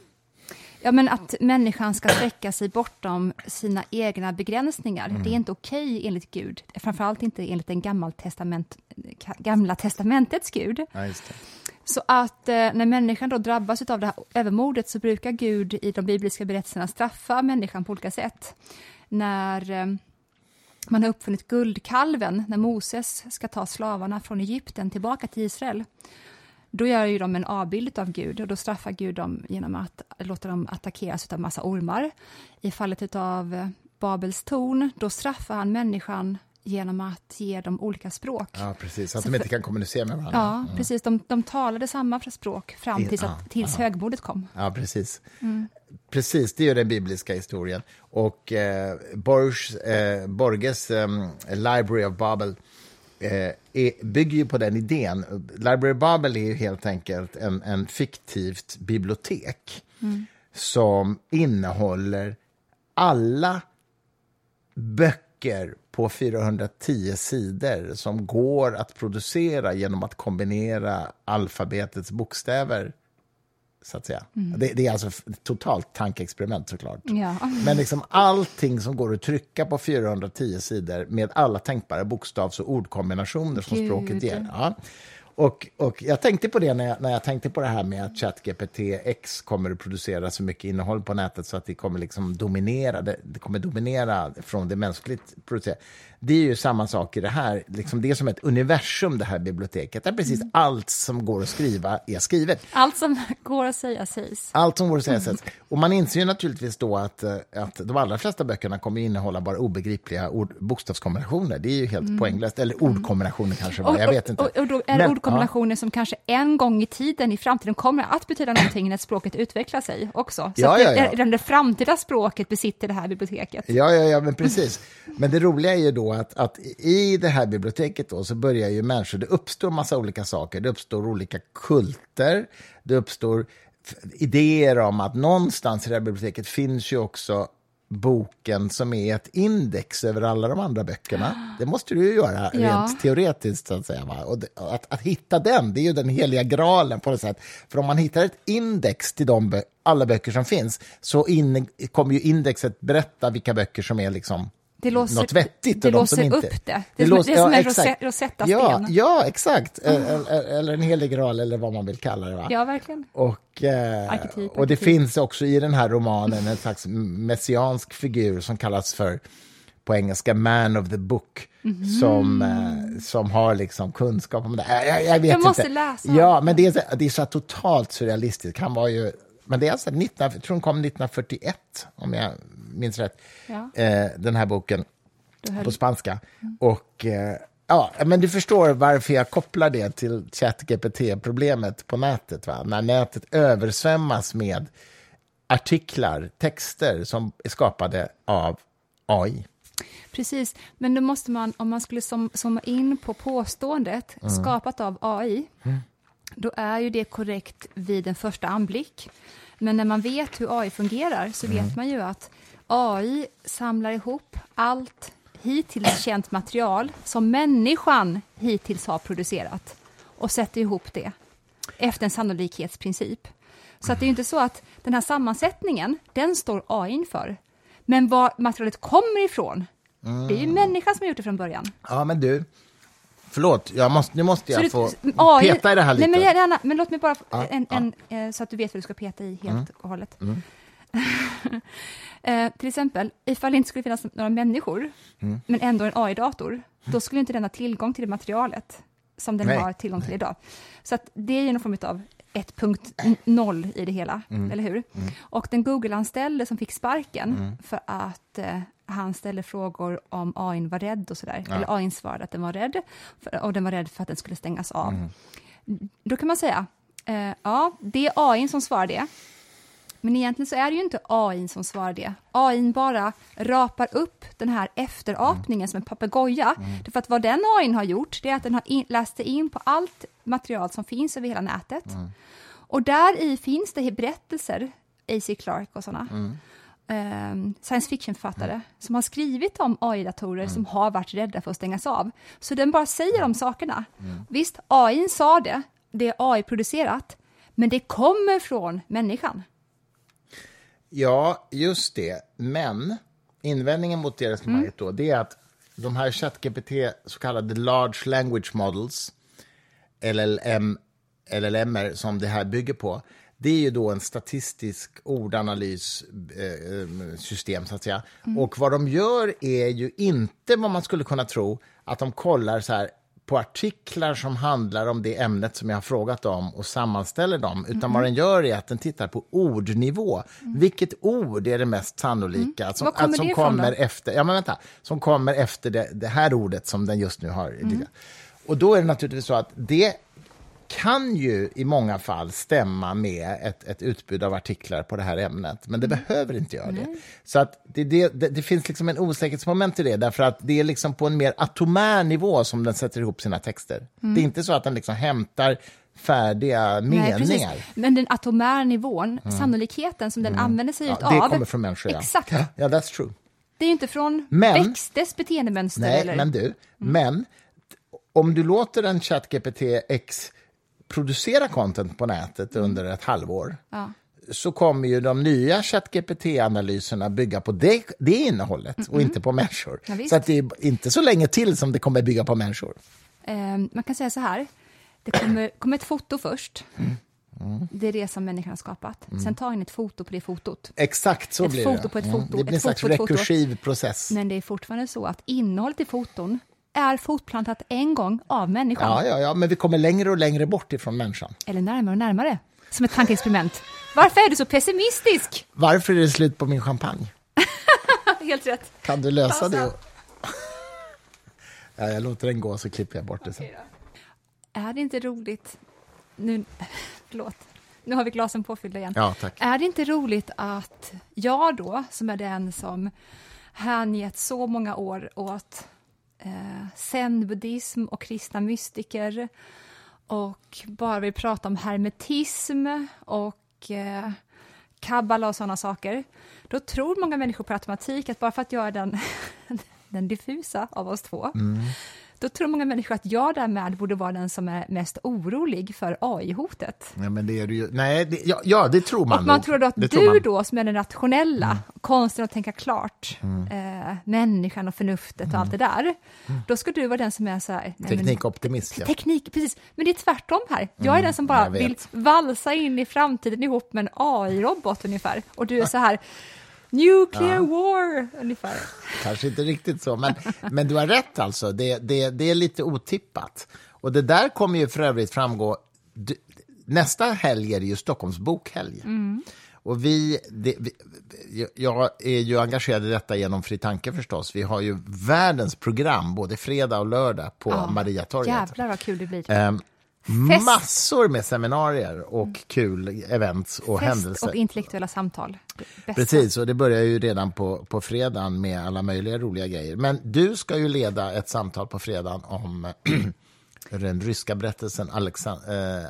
Ja, men att människan ska sträcka sig bortom sina egna begränsningar. Mm. Det är inte okej enligt Gud. Framförallt inte enligt den gamla, testament, gamla testamentets Gud. ja. Så att eh, när människan då drabbas av det här övermordet så brukar Gud i de bibliska berättelserna straffa människan på olika sätt. När eh, man har uppfunnit guldkalven, när Moses ska ta slavarna från Egypten tillbaka till Israel, då gör ju de en avbild av Gud och då straffar Gud dem genom att låta dem attackeras av massa ormar. I fallet av Babels torn, då straffar han människan genom att ge dem olika språk. Ja, precis. Så att de inte kan kommunicera med varandra. Ja, precis. De, de talade samma språk fram tills, att, tills högbordet kom. Ja, precis. Mm. Precis, det är ju den bibliska historien. Och eh, Borges, eh, Borges eh, Library of Babel Eh, är, bygger ju på den idén. Library Babel är ju helt enkelt en, en fiktivt bibliotek som innehåller alla böcker på 410 sidor som går att producera genom att kombinera alfabetets bokstäver. Så att säga. Det, det är alltså ett totalt tankeexperiment såklart. Ja. Men liksom allting som går att trycka på 410 sidor med alla tänkbara bokstavs och ordkombinationer som Gud. språket ger. Ja. Och, och jag tänkte på det när jag, när jag tänkte på det här med att ChatGPT X kommer att producera så mycket innehåll på nätet så att det kommer liksom dominera, det, det kommer dominera från det mänskligt producerade. Det är ju samma sak i det här, liksom det är som ett universum det här biblioteket, där precis allt som går att skriva är skrivet. Allt som går att säga sägs. Allt som går att säga sägs. Och man inser ju naturligtvis då att, eh, att de allra flesta böckerna kommer innehålla bara obegripliga ord, bokstavskombinationer. Det är ju helt poänglöst. Eller ordkombinationer kanske, var, jag vet inte. Och, och då är det Men, ordkombinationer som kanske en gång i tiden i framtiden kommer att betyda någonting när språket utvecklar sig också. Så Ja, det, ja, ja. redan det framtida språket besitter det här biblioteket. Ja, ja, ja, men precis. Men det roliga är ju då att, att i det här biblioteket då så börjar ju människor, det uppstår massa olika saker. Det uppstår olika kulter, det uppstår idéer om att någonstans i det här biblioteket finns ju också boken som är ett index över alla de andra böckerna. Det måste du ju göra Ja. rent teoretiskt. Så att, säga, va? Och att, att hitta den, det är ju den heliga graalen på något sätt. För om man hittar ett index till de bö- alla böcker som finns så in, kommer ju indexet berätta vilka böcker som är liksom Det låser- något vettigt. det och de låser som inte. upp det. Det är som- det är som en rose- Rosetta-sten. Ja, ja, exakt. Eller, eller en helig graal eller vad man vill kalla det. Va? Ja, verkligen. Och, eh, Arketyp, och det arketyp. finns också i den här romanen en slags messiansk figur som kallas för på engelska man of the book Mhm. som, eh, som har liksom kunskap om det. Jag, jag, vet Jag måste inte. läsa. Ja, men det är, så- det är så totalt surrealistiskt. Han var ju, men det är alltså 19, jag tror den kom 1941, om jag minns rätt, Ja. eh, den här boken på spanska. Och eh, ja, men du förstår varför jag kopplar det till ChatGPT-problemet på nätet. Va? När nätet översvämmas med artiklar, texter som är skapade av AI. Precis, men då måste man, om man skulle som, zooma in på påståendet Mm. skapat av AI, då är ju det korrekt vid en första anblick. Men när man vet hur AI fungerar så Mm. vet man ju att AI samlar ihop allt hittills känt material som människan hittills har producerat och sätter ihop det efter en sannolikhetsprincip. Så att det är ju inte så att den här sammansättningen, den står AI för. Men var materialet kommer ifrån, det är ju människan som har gjort det från början. Ja, men du, förlåt, jag måste, nu måste jag Så få AI peta i det här lite. Nej, men, gärna, men låt mig bara, Ja, en, en, eh, så att du vet vad du ska peta i helt och hållet. eh, till exempel, ifall det inte skulle finnas några människor, men ändå en AI-dator, då skulle inte den ha tillgång till det materialet som den Nej. har tillgång till idag. Så att det är ju någon form av 1.0 i det hela, eller hur? Och den Google-anställde som fick sparken för att eh, han ställde frågor om AI var rädd och sådär, eller AI svarade att den var rädd, för, och den var rädd för att den skulle stängas av. Då kan man säga, eh, ja, det är AI som svarar det, men egentligen så är det ju inte AI som svarar det. AI bara rapar upp den här efterapningen som en papegoja. Därför att vad den AI har gjort, det är att den har in, läst in på allt material som finns över hela nätet. Och där i finns det berättelser, A.C. Clarke och sådana, ehm, science fiction-författare, som har skrivit om AI-datorer som har varit rädda för att stängas av. Så den bara säger de sakerna. Visst, AI sa det, det är AI-producerat, men det kommer från människan. Ja, just det. Men invändningen mot det resonemanget då, det är att de här ChatGPT, så kallade large language models, LLM, LLM som det här bygger på, det är ju då en statistisk ordanalyssystem, så att säga. Och vad de gör är ju inte vad man skulle kunna tro, att de kollar så här på artiklar som handlar om det ämnet som jag har frågat om och sammanställer dem, utan vad den gör är att den tittar på ordnivå. Vilket ord är det mest sannolika som, Var kommer som kommer efter, ja, men vänta, som kommer efter det, det här ordet som den just nu har. Och då är det naturligtvis så att det kan ju i många fall stämma med ett, ett utbud av artiklar på det här ämnet, men det behöver inte göra det. Så att det, det, det, det finns liksom en osäkerhetsmoment i det, därför att det är liksom på en mer atomär nivå som den sätter ihop sina texter. Det är inte så att den liksom hämtar färdiga Nej, precis. meningar. Men den atomära nivån, sannolikheten som den använder sig Ja, utav. det kommer från människor, ja. Exakt. Ja, ja, that's true. Det är ju inte från Men- växters beteendemönster. Nej, eller? men du, men om du låter en ChatGPT X producera content på nätet under ett halvår Ja. så kommer ju de nya ChatGPT-analyserna bygga på det, det innehållet och inte på människor. Ja, så att det är inte så länge till som det kommer bygga på människor. Eh, man kan säga så här, det kommer, kommer ett foto först. Mm. Det är det som människan har skapat. Sen tar in ett foto på det fotot. Exakt så Ett blir foto det. på ett Mm, foto, Det blir en slags rekursiv process. Men det är fortfarande så att innehållet i foton är fotplantat en gång av människan. Ja, ja, ja, men vi kommer längre och längre bort ifrån människan. Eller närmare och närmare. Som ett tankeexperiment. Varför är du så pessimistisk? Varför är det slut på min champagne? Helt rätt. Kan du lösa Pausa. det? Ja, jag låter den gå så klipper jag bort det sen. Är det inte roligt... Nu, förlåt. Nu har vi glasen påfyllda igen. Ja, tack. Är det inte roligt att jag då, som är den som hängett så många år åt Eh, zen-buddhism och kristna mystiker. Och bara vill prata om hermetism och eh, kabbala och sådana saker, då tror många människor på automatik att bara för att jag är den, den diffusa av oss två, mm då tror många människor att jag därmed borde vara den som är mest orolig för AI-hotet. Ja, men det är du ju. Nej, det, ja, ja, det tror man Och man nog. tror då att Det du då, som är den rationella, konsten att tänka klart, eh, människan och förnuftet och allt det där, då ska du vara den som är så här... nej, men- Teknikoptimist, ja. Teknik, precis. Men det är tvärtom här. Jag är den som bara vill valsa in i framtiden ihop med en AI-robot ungefär. Och du är så här, nuclear war, ungefär. Kanske inte riktigt så, men, men du har rätt alltså. Det, det, det är lite otippat. Och det där kommer ju för övrigt framgå... Nästa helg är det ju Stockholms bokhelg. Och vi, det, vi, jag är ju engagerad i detta genom Fri Tanke förstås. Vi har ju världens program både fredag och lördag på Ja, Mariatorget. Jävlar vad kul det blir. Ehm, Fest. massor med seminarier och kul events och Fest händelser. och intellektuella samtal. Bästa. Precis, och det börjar ju redan på, på fredagen med alla möjliga roliga grejer. Men du ska ju leda ett samtal på fredagen om den ryska berättelsen Alexan- eh,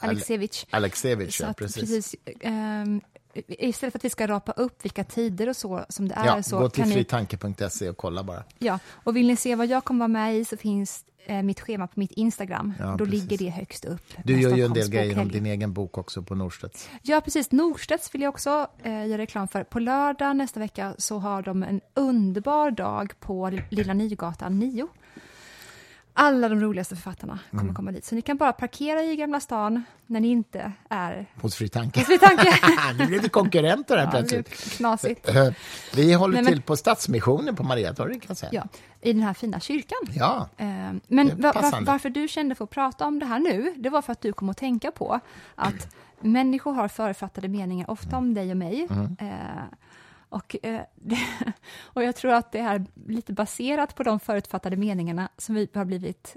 Alexievich. Alexevich. Så Ja, precis. precis. ehm, istället för att vi ska rapa upp vilka tider och så som det är Ja, så gå till fritanke.se och kolla bara. Ja, och vill ni se vad jag kommer vara med i så finns mitt schema på mitt Instagram. Ja, Då precis. ligger det högst upp. Du gör ju en del grejer om din egen bok också på Norstedts. Ja, precis. Nordstedts vill jag också eh, göra reklam för. På lördag nästa vecka så har de en underbar dag på Lilla Nygatan 9. Alla de roligaste författarna kommer Mm. komma dit. Så ni kan bara parkera i Gamla stan när ni inte är... Hos Fritanke. Tanke. nu blev vi konkurrenter här Ja, plötsligt. knasigt. Eh, Vi håller Nej, men- till på Stadsmissionen på Mariatorget kan jag säga. Ja, I den här fina kyrkan. Ja, Eh, Men Det är va- va- passande. varför du kände för att prata om det här nu, det var för att du kom att tänka på att människor har författade meningar, ofta om dig och mig. Mm. Eh, och, eh, och jag tror att det är lite baserat på de förutfattade meningarna som vi har blivit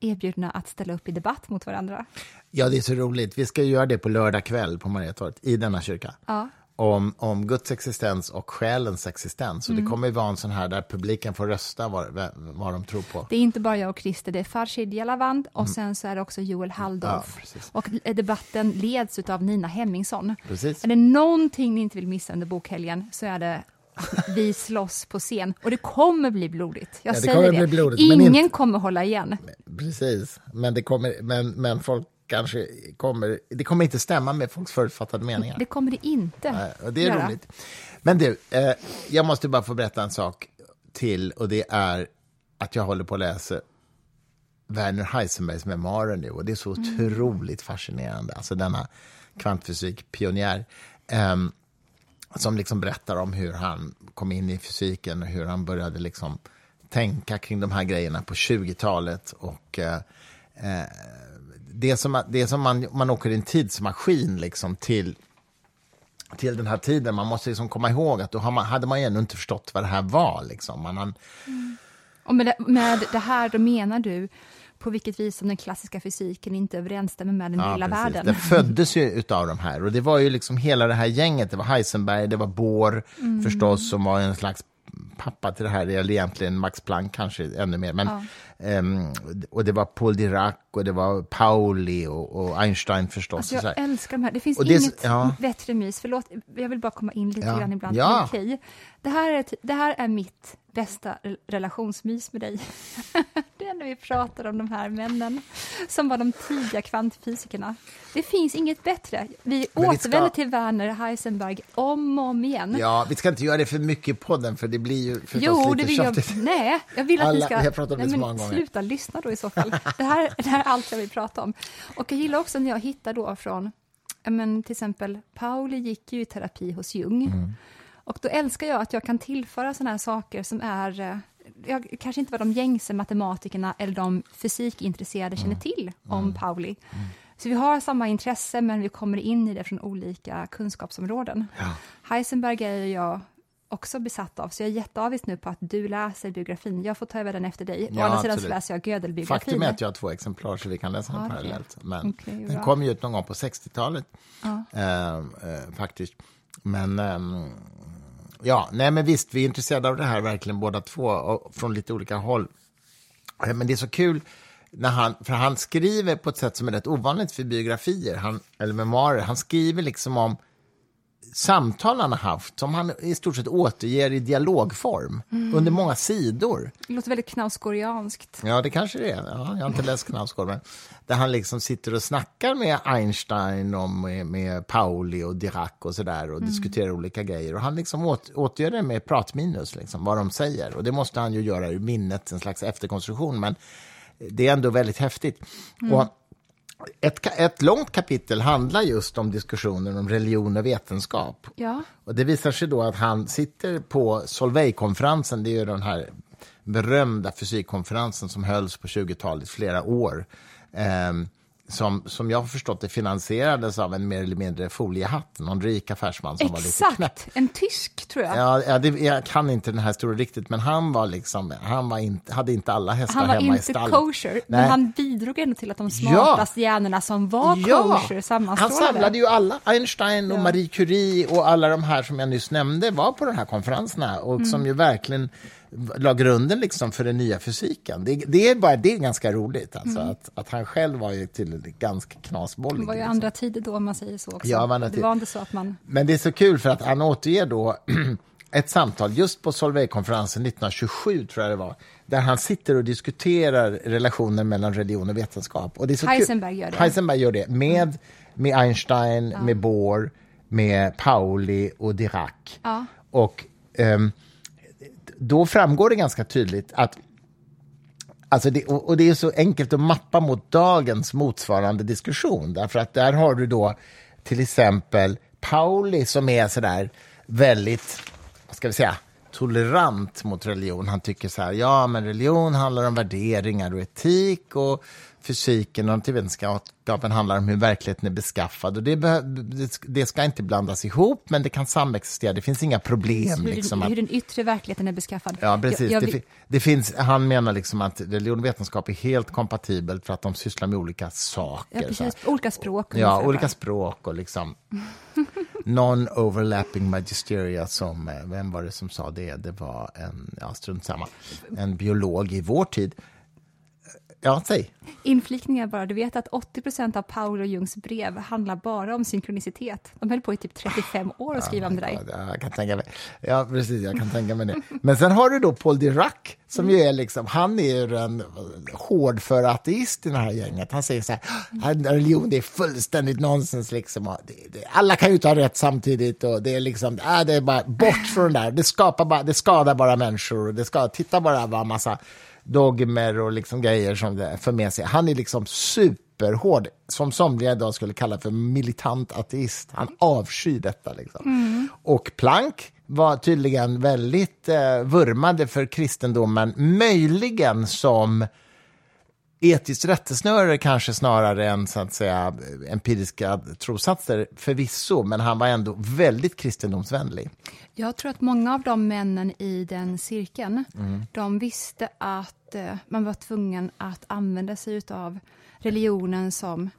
erbjudna att ställa upp i debatt mot varandra. ja, det är så roligt. Vi ska göra det på lördag kväll på Mariatorget i denna kyrka. Ja. Om, om Guds existens och själens existens. Och Mm. det kommer ju vara en sån här där publiken får rösta vad, vad de tror på. Det är inte bara jag och Christer, det är Farshid Jalavand och sen så är det också Joel Halldorf. Mm. Ja, och debatten leds av Nina Hemmingsson. Precis. Är det någonting ni inte vill missa under bokhelgen så är det vi slåss på scen. Och det kommer bli blodigt. Jag Ja, det säger det. blodigt, Ingen inte- kommer hålla igen. Precis, men, det kommer, men, men folk kanske kommer... Det kommer inte stämma med folks förutfattade meningar. Det kommer det inte och det är göra. roligt. Men du, eh, jag måste bara få berätta en sak till och det är att jag håller på att läsa Werner Heisenbergs memoarer nu och det är så otroligt fascinerande. Alltså denna kvantfysikpionjär ehm, som liksom berättar om hur han kom in i fysiken och hur han började liksom tänka kring de här grejerna på 20-talet. Och, eh, eh, det är som, det är som man, man åker i en tidsmaskin liksom till till den här tiden. Man måste liksom komma ihåg att då hade man ju ännu inte förstått vad det här var. Liksom. Man, han, Och med det, med det här, då menar du på vilket vis som den klassiska fysiken inte överensstämmer med den lilla precis. världen. Den föddes ju utav de här. Och det var ju liksom hela det här gänget. Det var Heisenberg, det var Bohr Mm. förstås, som var en slags pappa till det här. Eller egentligen Max Planck kanske ännu mer. Men, Ja. Ehm, och det var Paul Dirac och det var Pauli och, och Einstein förstås. Alltså jag här. älskar de här. Det finns det inget ja. bättre mys. Förlåt, jag vill bara komma in lite Ja. grann ibland. Ja. Okej. Det, här är, det här är mitt bästa re- relationsmys med dig. det är när vi pratar om de här männen som var de tidiga kvantfysikerna. Det finns inget bättre. Vi Men vi ska- återvänder till Werner Heisenberg om och om igen. Ja, vi ska inte göra det för mycket i podden, för det blir ju förstås Jo, lite vill jag. Nej, jag vill att Alla- ni ska... har pratat om det så många gånger. Sluta lyssna då i så fall. Det här, det här är allt jag vill prata om. Och jag gillar också när jag hittar då från, men till exempel, Pauli gick ju i terapi hos Jung. Mm. Och då älskar jag att jag kan tillföra sådana här saker som är, eh, jag, kanske inte vad de gängse matematikerna eller de fysikintresserade Mm. känner till om Pauli. Så vi har samma intresse, men vi kommer in i det från olika kunskapsområden. Ja. Heisenberg är jag också besatt av, så jag är jätteavis nu på att du läser biografin. Jag får ta över den efter dig. Å Ja, andra sidan så läser jag Gödel-biografin. Faktum är att jag har två exemplar så vi kan läsa den okej. parallellt. Men Okej, den kom ju ut någon gång på 60-talet Ja. eh, eh, faktiskt. Men ehm, ja, nej men visst, vi är intresserade av det här verkligen båda två och från lite olika håll. Eh, men det är så kul när han, för han skriver på ett sätt som är rätt ovanligt för biografier, han, eller memoarer. Han skriver liksom om samtal han har haft som han i stort sett återger i dialogform under många sidor. Det låter väldigt knausgårdianskt. Ja, det kanske det är. Ja, jag har inte läst Knausgård, men där han liksom sitter och snackar med Einstein och med, med Pauli och Dirac och sådär och diskuterar olika grejer. Och han liksom åt, återgör det med pratminus, liksom, vad de säger. Och det måste han ju göra ur minnet, en slags efterkonstruktion, men det är ändå väldigt häftigt. Och ett, ett långt kapitel handlar just om diskussionen om religion och vetenskap. Ja. Och det visar sig då att han sitter på Solvay-konferensen, det är ju den här berömda fysikkonferensen som hölls på 20-talet flera år. Ehm, som, som jag har förstått det finansierades av en mer eller mindre foliehatt, någon rik affärsman som var lite knäpp. Exakt, en tysk tror jag. Ja, ja det, jag kan inte den här historien riktigt, men han var liksom, han var inte, hade inte alla hästar Han var hemma i inte stallet. kosher, Nej. men han bidrog ändå till att de smartaste hjärnorna som var kosher han sammanstrålade. samlade ju alla. Einstein och Ja. Marie Curie och alla de här som jag nyss nämnde var på de här konferenserna och Mm. som ju verkligen la grunden liksom för den nya fysiken. Det, det, är, bara, det är ganska roligt, alltså, att, att han själv var ju till ganska knasbollig. Mm. Det var ju liksom. andra tider då, om man säger så också. Ja, det var inte så att man... Men det är så kul för att han återger då ett samtal just på Solveig-konferensen 1927, tror jag det var, där han sitter och diskuterar relationen mellan religion och vetenskap. Och det är så Heisenberg kul. gör det. Heisenberg gör det, med, med Einstein, med Bohr, med Pauli och Dirac. Ja. Och ehm, då framgår det ganska tydligt att Alltså det, och det är så enkelt att mappa mot dagens motsvarande diskussion. Därför att där har du då till exempel Pauli som är sådär väldigt, vad ska vi säga, tolerant mot religion. Han tycker så här, ja men religion handlar om värderingar och etik och fysiken och naturvetenskapen handlar om hur verkligheten är beskaffad. Och det, det, ska inte blandas ihop, men det kan samexistera. Det finns inga problem. Hur, Liksom, den, att- hur den yttre verkligheten är beskaffad. Ja, precis. Jag, jag, det, det finns, han menar liksom att religion och vetenskap är helt kompatibelt för att de sysslar med olika saker. ja, precis. Olika språk. Ja, ungefär olika språk och liksom non-overlapping magisteria som, eh, vem var det som sa det? Det var en, ja strunt samma, en biolog i vår tid. Ja, säg. Inflikningar bara. Du vet att 80% av Paul och Jungs brev handlar bara om synkronicitet. De höll på i typ 35 år att skriva om det där. Ja, jag kan tänka mig. Ja, precis, jag kan tänka mig det. Men sen har du då Paul Dirac, som ju är liksom, han är ju en hårdför ateist i det här gänget. Han säger så här, "Ah, religion det är fullständigt nonsens liksom. Alla kan ju inte ha rätt samtidigt och det är liksom, äh, det är bara bort från det där. Det skapar bara, det skadar bara människor och det ska, titta bara vad massa dogmer och liksom grejer som det för med sig. Han är liksom superhård, som somliga idag skulle kalla för militant ateist. Han avskyr detta. Liksom. Och Planck var tydligen väldigt eh, vurmade för kristendomen, möjligen som etiskt rättesnöre kanske snarare än så att säga empiriska trossatser förvisso, men han var ändå väldigt kristendomsvänlig. Jag tror att många av de männen i den cirkeln, Mm. de visste att eh, man var tvungen att använda sig av religionen som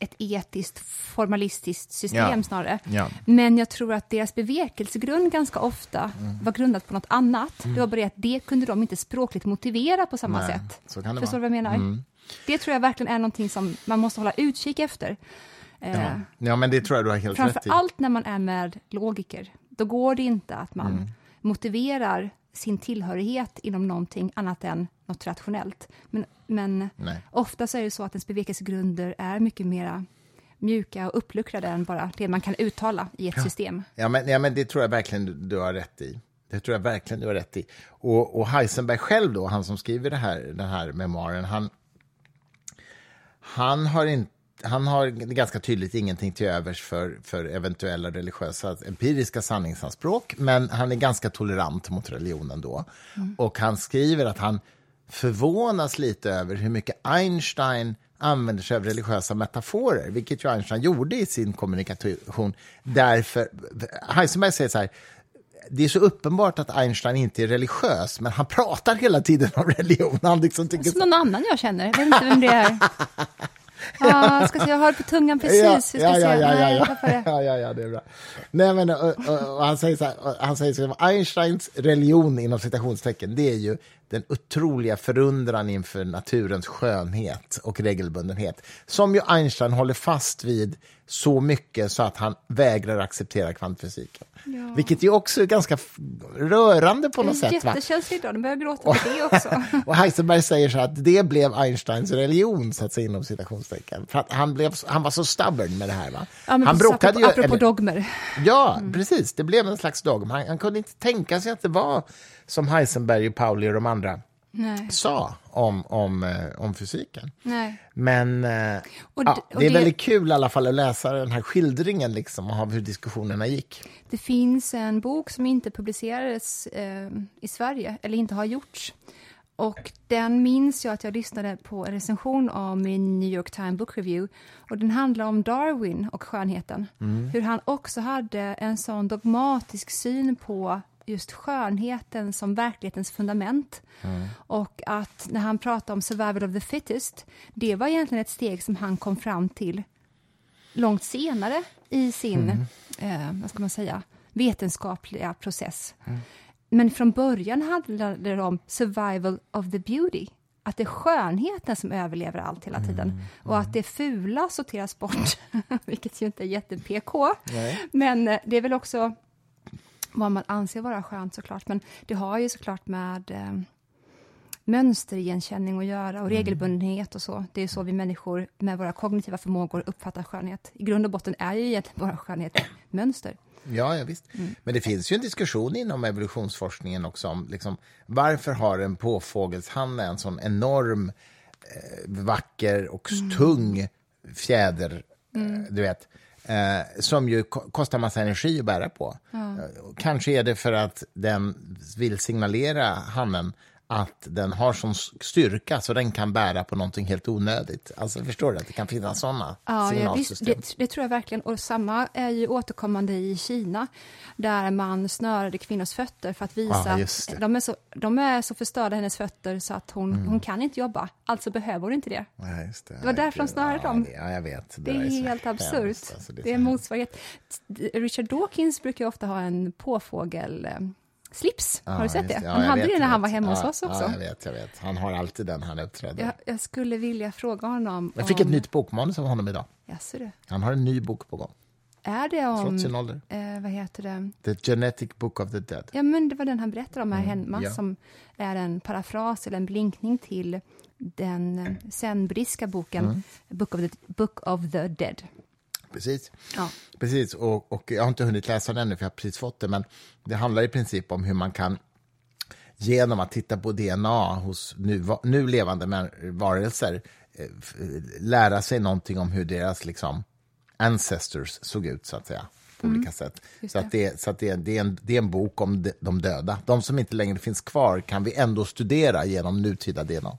ett etiskt, formalistiskt system Ja. snarare. Ja. Men jag tror att deras bevekelsegrund ganska ofta Mm. var grundat på något annat. Det var bara det att det kunde de inte språkligt motivera på samma Nej, sätt. så kan det Förstår du. Mm. vad jag menar? Det tror jag verkligen är någonting som man måste hålla utkik efter. Eh, Ja. ja, men det tror jag du har helt rätt Framför i. allt när man är med logiker. Då går det inte att man Mm. motiverar sin tillhörighet inom någonting annat än något rationellt. Men, men Nej. ofta så är det så att ens bevekelsegrunder är mycket mera mjuka och uppluckrade än bara det man kan uttala i ett system. Ja men, ja, men det tror jag verkligen du, du har rätt i. Det tror jag verkligen du har rätt i. Och, och Heisenberg själv då, han som skriver det här, den här memoaren, han, han har inte han har ganska tydligt ingenting till övers för, för eventuella religiösa empiriska sanningsanspråk, men han är ganska tolerant mot religionen då. Och han skriver att han förvånas lite över hur mycket Einstein använder sig av religiösa metaforer, vilket ju Einstein gjorde i sin kommunikation. Därför, Heisenberg säger så här, det är så uppenbart att Einstein inte är religiös, men han pratar hela tiden om religion. Han liksom tycker Som någon annan jag känner, jag vet inte vem det är. Ja, ska se, jag har det på tungan precis. Ja, ja, ja, ja, ja, ja. ja, ja, det är bra. Nej, men, och, och, och han säger så här, han säger så här, Einsteins religion inom citationstecken, det är ju den otroliga förundran inför naturens skönhet och regelbundenhet, som ju Einstein håller fast vid så mycket så att han vägrar acceptera kvantfysiken. Ja. Vilket ju också är ganska rörande på något sätt. Jättekänsligt idag, nu börjar jag gråta för det också. Och Heisenberg säger så att det blev Einsteins religion, så att säga, inom citationstecken. För att han, blev, han var så stubborn med det här. Va? Ja, han precis, bråkade apropå, ju... apropå eller- dogmer. Ja, precis. Det blev en slags dogm. Han, han kunde inte tänka sig att det var som Heisenberg, och Pauli och de andra Nej. sa om, om, eh, om fysiken. Nej. Men eh, Och ja, d- och det är det- väldigt kul i alla fall att läsa den här skildringen liksom, av hur diskussionerna gick. Det finns en bok som inte publicerades eh, i Sverige, eller inte har gjorts, och den minns jag att jag lyssnade på en recension om i New York Times Book Review. Och den handlar om Darwin och skönheten. Hur han också hade en sån dogmatisk syn på just skönheten som verklighetens fundament. Och att när han pratade om survival of the fittest, det var egentligen ett steg som han kom fram till långt senare i sin, eh, vad ska man säga, vetenskapliga process. Men från början handlade det om survival of the beauty. Att det är skönheten som överlever allt hela tiden. Och att det fula sorteras bort, vilket ju inte är jätte-PK. Men eh, det är väl också vad man anser vara skönt såklart. Men det har ju såklart med eh, mönsterigenkänning att göra och regelbundenhet och så. Det är så vi människor med våra kognitiva förmågor uppfattar skönhet. I grund och botten är ju egentligen bara skönhet mönster. Ja, ja visst. Men det finns ju en diskussion inom evolutionsforskningen också om liksom, varför har en påfågelshanne en sån enorm, eh, vacker och tung fjäder, eh, du vet, eh, som ju ko- kostar massa energi att bära på. Eh, Kanske är det för att den vill signalera hannen att den har sån styrka så den kan bära på någonting helt onödigt. Alltså förstår du att det kan finnas såna Ja, ja signalsystem? det, det tror jag verkligen. Och samma är ju återkommande i Kina, där man snörade kvinnors fötter för att visa Ja, det. att de är, så, de är så förstörda, hennes fötter, så att hon, hon kan inte jobba. Alltså behöver hon inte det. Ja, just det. Det var därför de snörade ja, dem. det- Ja, jag vet. Det är där så helt absurt. alltså, det, är hemskt. motsvarighet. Richard Dawkins brukar ju ofta ha en påfågel... Slips, har du sett det? Han hade vet, det när han var hemma hos oss också. Ja, jag vet, jag vet. Han har alltid den han uppträder. jag, jag skulle vilja fråga honom Jag fick om... ett nytt bokmanus av honom idag. Jaså du. Han har en ny bok på gång, Är det om... Eh, vad heter det? The Genetic Book of the Dead. Ja, men det var den han berättade om här hemma, Mm, ja. som är en parafras eller en blinkning till den zen-buddhistiska boken Mm. Book, of the, Book of the Dead. Precis. Ja. Precis, och, och jag har inte hunnit läsa den ännu, för jag har precis fått det, men det handlar i princip om hur man kan genom att titta på DNA hos nu, nu levande varelser eh, lära sig någonting om hur deras liksom, ancestors såg ut, så att säga, på olika sätt. Mm. just Så, att det, så att det, det, är en, det är en bok om de, de döda. De som inte längre finns kvar kan vi ändå studera genom nutida DNA.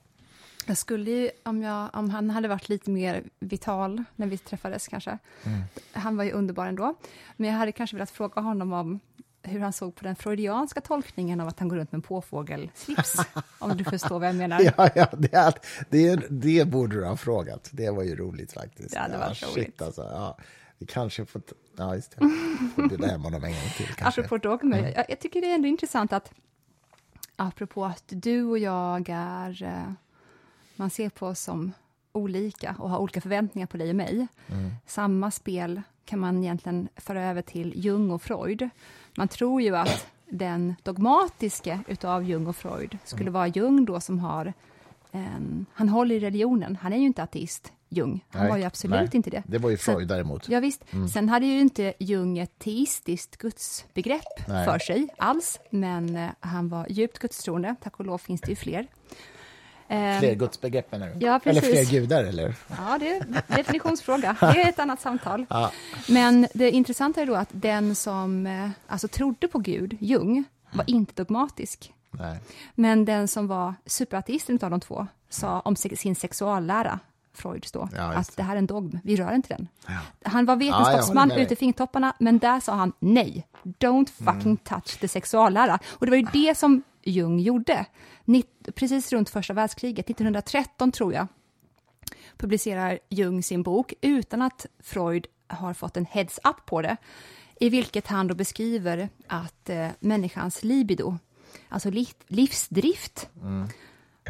Jag skulle ju, om, jag, om han hade varit lite mer vital när vi träffades kanske, Mm. han var ju underbar ändå, men jag hade kanske velat fråga honom om hur han såg på den freudianska tolkningen av att han går runt med en påfågelslips, om du förstår vad jag menar. Ja, ja det, är, det, är, det borde du ha frågat. Det var ju roligt faktiskt. Det hade ja, varit shit, roligt. Alltså, ja. Vi kanske får... Ja, just det. Får bjuda hem honom en gång till kanske. Apropå dogmer, jag, jag tycker det är ändå intressant att, apropå att du och jag är, eh, man ser på oss som olika och har olika förväntningar på dig och mig. Samma spel kan man egentligen föra över till Jung och Freud. Man tror ju att den dogmatiska utav Jung och Freud skulle vara Jung då som har en, han håller i religionen, han är ju inte ateist, Jung. Han Nej, var ju absolut nej. inte det. Det var ju Så- Freud däremot. Ja, visst. Sen hade ju inte Jung ett teistiskt gudsbegrepp Nej. för sig alls, men eh, han var djupt gudstroende. Tack och lov finns det ju fler. Eh, Fler gudsbegrepp menar du? Ja, eller fler gudar, eller? Ja, det är en definitionsfråga. Det är ett annat samtal. Men det intressanta är då att den som eh, alltså, trodde på Gud, Jung, var inte dogmatisk. Nej. Men den som var superateisten av de två sa om sin sexuallära, Freud då, Ja, att det här är en dogm, vi rör inte den. Ja. Han var Ja, vetenskapsman håller med dig. ut i fingertopparna, men där sa han nej, don't fucking Mm. touch the sexuallära. Och det var ju det som Jung gjorde. Precis runt första världskriget, 1913 tror jag, publicerar Jung sin bok utan att Freud har fått en heads-up på det, i vilket han då beskriver att eh, människans libido, alltså li livsdrift, Mm.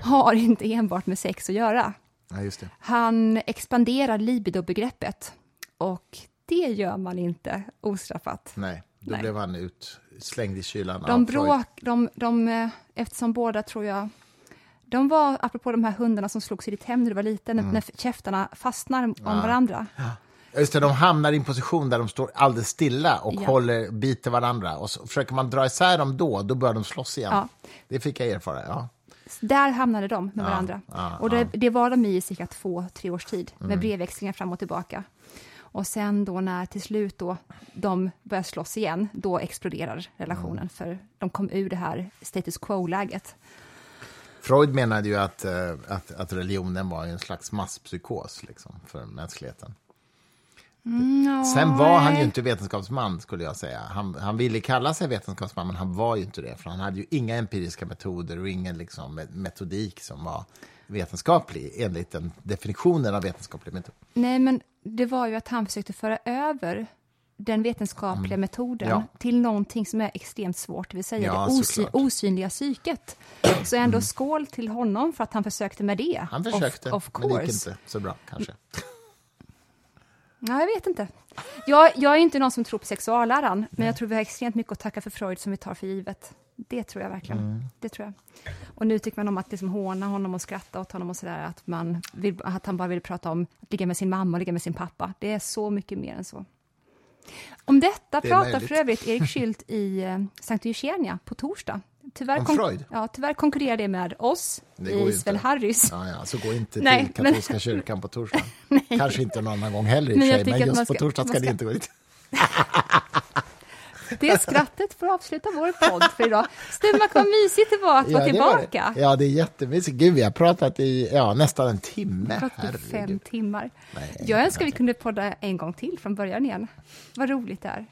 har inte enbart med sex att göra. Ja. Han expanderar libido-begreppet och det gör man inte ostraffat. Nej, då Nej. blev han ut, slängd i kylan De bråk, de, de, eh, eftersom båda tror jag, de var, apropå de här hundarna som slogs i ditt hem när du var liten, Mm. när, käftarna fastnar om varandra. Ja, Just det, de hamnar i en position där de står alldeles stilla och Ja. håller, biter varandra. Och så försöker man dra isär dem då, då börjar de slåss igen. Ja. Det fick jag erfara, ja. Där hamnade de med Ja, varandra. ja, och det, ja. Mm. det var de i cirka två, tre års tid, med brevväxlingar fram och tillbaka. Och sen då när till slut då de börjar slåss igen, då exploderar relationen, Mm. för de kom ur det här status quo-läget. Freud menade ju att, eh, att, att religionen var en slags masspsykos liksom, för mänskligheten. Mm, Sen var han ju inte vetenskapsman, skulle jag säga. Han, han ville kalla sig vetenskapsman, men han var ju inte det. För han hade ju inga empiriska metoder och ingen liksom, me- metodik som var vetenskaplig, enligt den definitionen av vetenskaplig metod. Nej, men det var ju att han försökte föra över den vetenskapliga metoden Mm. Ja. till någonting som är extremt svårt, det vill säga Ja, det osy- såklart. Mm. osynliga psyket. Så ändå skål till honom för att han försökte med det. Han försökte, of, of men det gick inte så bra kanske. Ja, jag vet inte. Jag, jag är inte någon som tror på sexualläran, men jag tror vi har extremt mycket att tacka för Freud som vi tar för givet. Det tror jag verkligen. Mm. Det tror jag. Och nu tycker man om att liksom håna honom och skratta åt honom och sådär, att, man vill, att han bara vill prata om att ligga med sin mamma och ligga med sin pappa. Det är så mycket mer än så. Om detta Det pratar möjligt. för övrigt Erik Schült i eh, Sankt Eugenia på torsdag. Tyvärr, Om Freud? Ja, tyvärr konkurrerar det med oss Det i Sven. Harrys. Ja, ja, så gå inte Nej, till katolska kyrkan på torsdag. Kanske inte någon annan gång heller i Men sig, men just man på ska- torsdag ska man ni ska- inte gå dit. Det skrattet får avsluta vår podd för idag. Stumma, vad mysigt det var att vara det var det. tillbaka. Ja, det är jättemysigt. Gud, vi har pratat i ja, nästan en timme. 45 Herregud. timmar. Nej, jag önskar vi kunde podda en gång till från början igen. Vad roligt det är.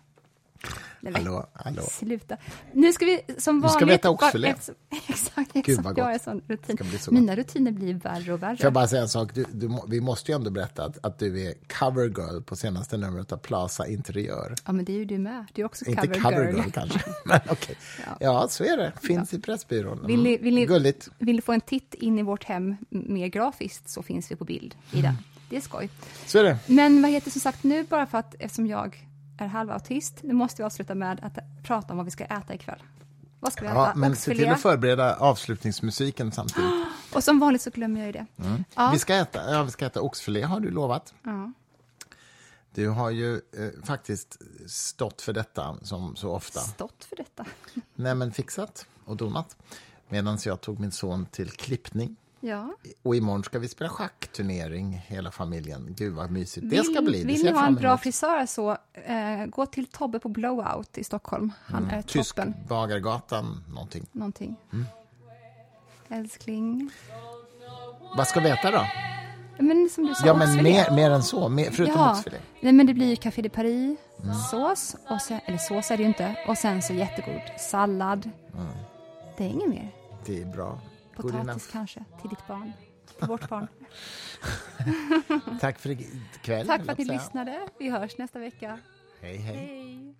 Nej, Hallå, hallå. Sluta. Nu ska vi som Nu vanligt... ska vi äta oxfilé. ett- Exakt, Gud, exakt. vad gott. sån rutin. så. Mina rutiner blir värre och värre. Får jag bara säga en sak? Du, du, vi måste ju ändå berätta att, att du är covergirl på senaste numret av Plaza Interiör. Ja, men det är ju du med. Du är också Inte cover, covergirl girl. kanske, men okej. Ja. så är det. Finns i Pressbyrån. Mm. Vill ni, vill, ni, Gulligt. vill ni få en titt in i vårt hem mer grafiskt så finns vi på bild i den. Det är skoj. Så är det. Men vad heter som sagt nu bara för att eftersom jag är halvautist, nu måste vi avsluta med att prata om vad vi ska äta ikväll. Vad ska vi Ja, äta? men se Oxfilé. till att förbereda avslutningsmusiken samtidigt. Och som vanligt så glömmer jag ju det. Ja. Vi, ska äta, ja, vi ska äta oxfilé, har du lovat. Ja. Du har ju eh, faktiskt stått för detta som så ofta. Stått för detta. Nej, men fixat och donat. Medan jag tog min son till klippning. Ja. Och imorgon ska vi spela schackturnering, hela familjen. Gud vad mysigt det ska bli. Det vill ni ha en bra frisör så eh, gå till Tobbe på Blowout i Stockholm. Han är Mm. Tysk toppen. Bagargatan, någonting. Någonting. Mm. Älskling. Vad ska vi äta då? Men som du sa, Ja, men mer, mer än så, mer, förutom Ja, oxfilé. nej, men det blir ju Café de Paris, Mm. sås, och sen, eller sås är det ju inte, och sen så jättegod sallad. Det är inget mer. Det är bra. Potatis kanske, till ditt barn. Till vårt barn. Tack för ikväll. Tack för att ni lyssnade. Vi hörs nästa vecka. Hej, hej. Hej!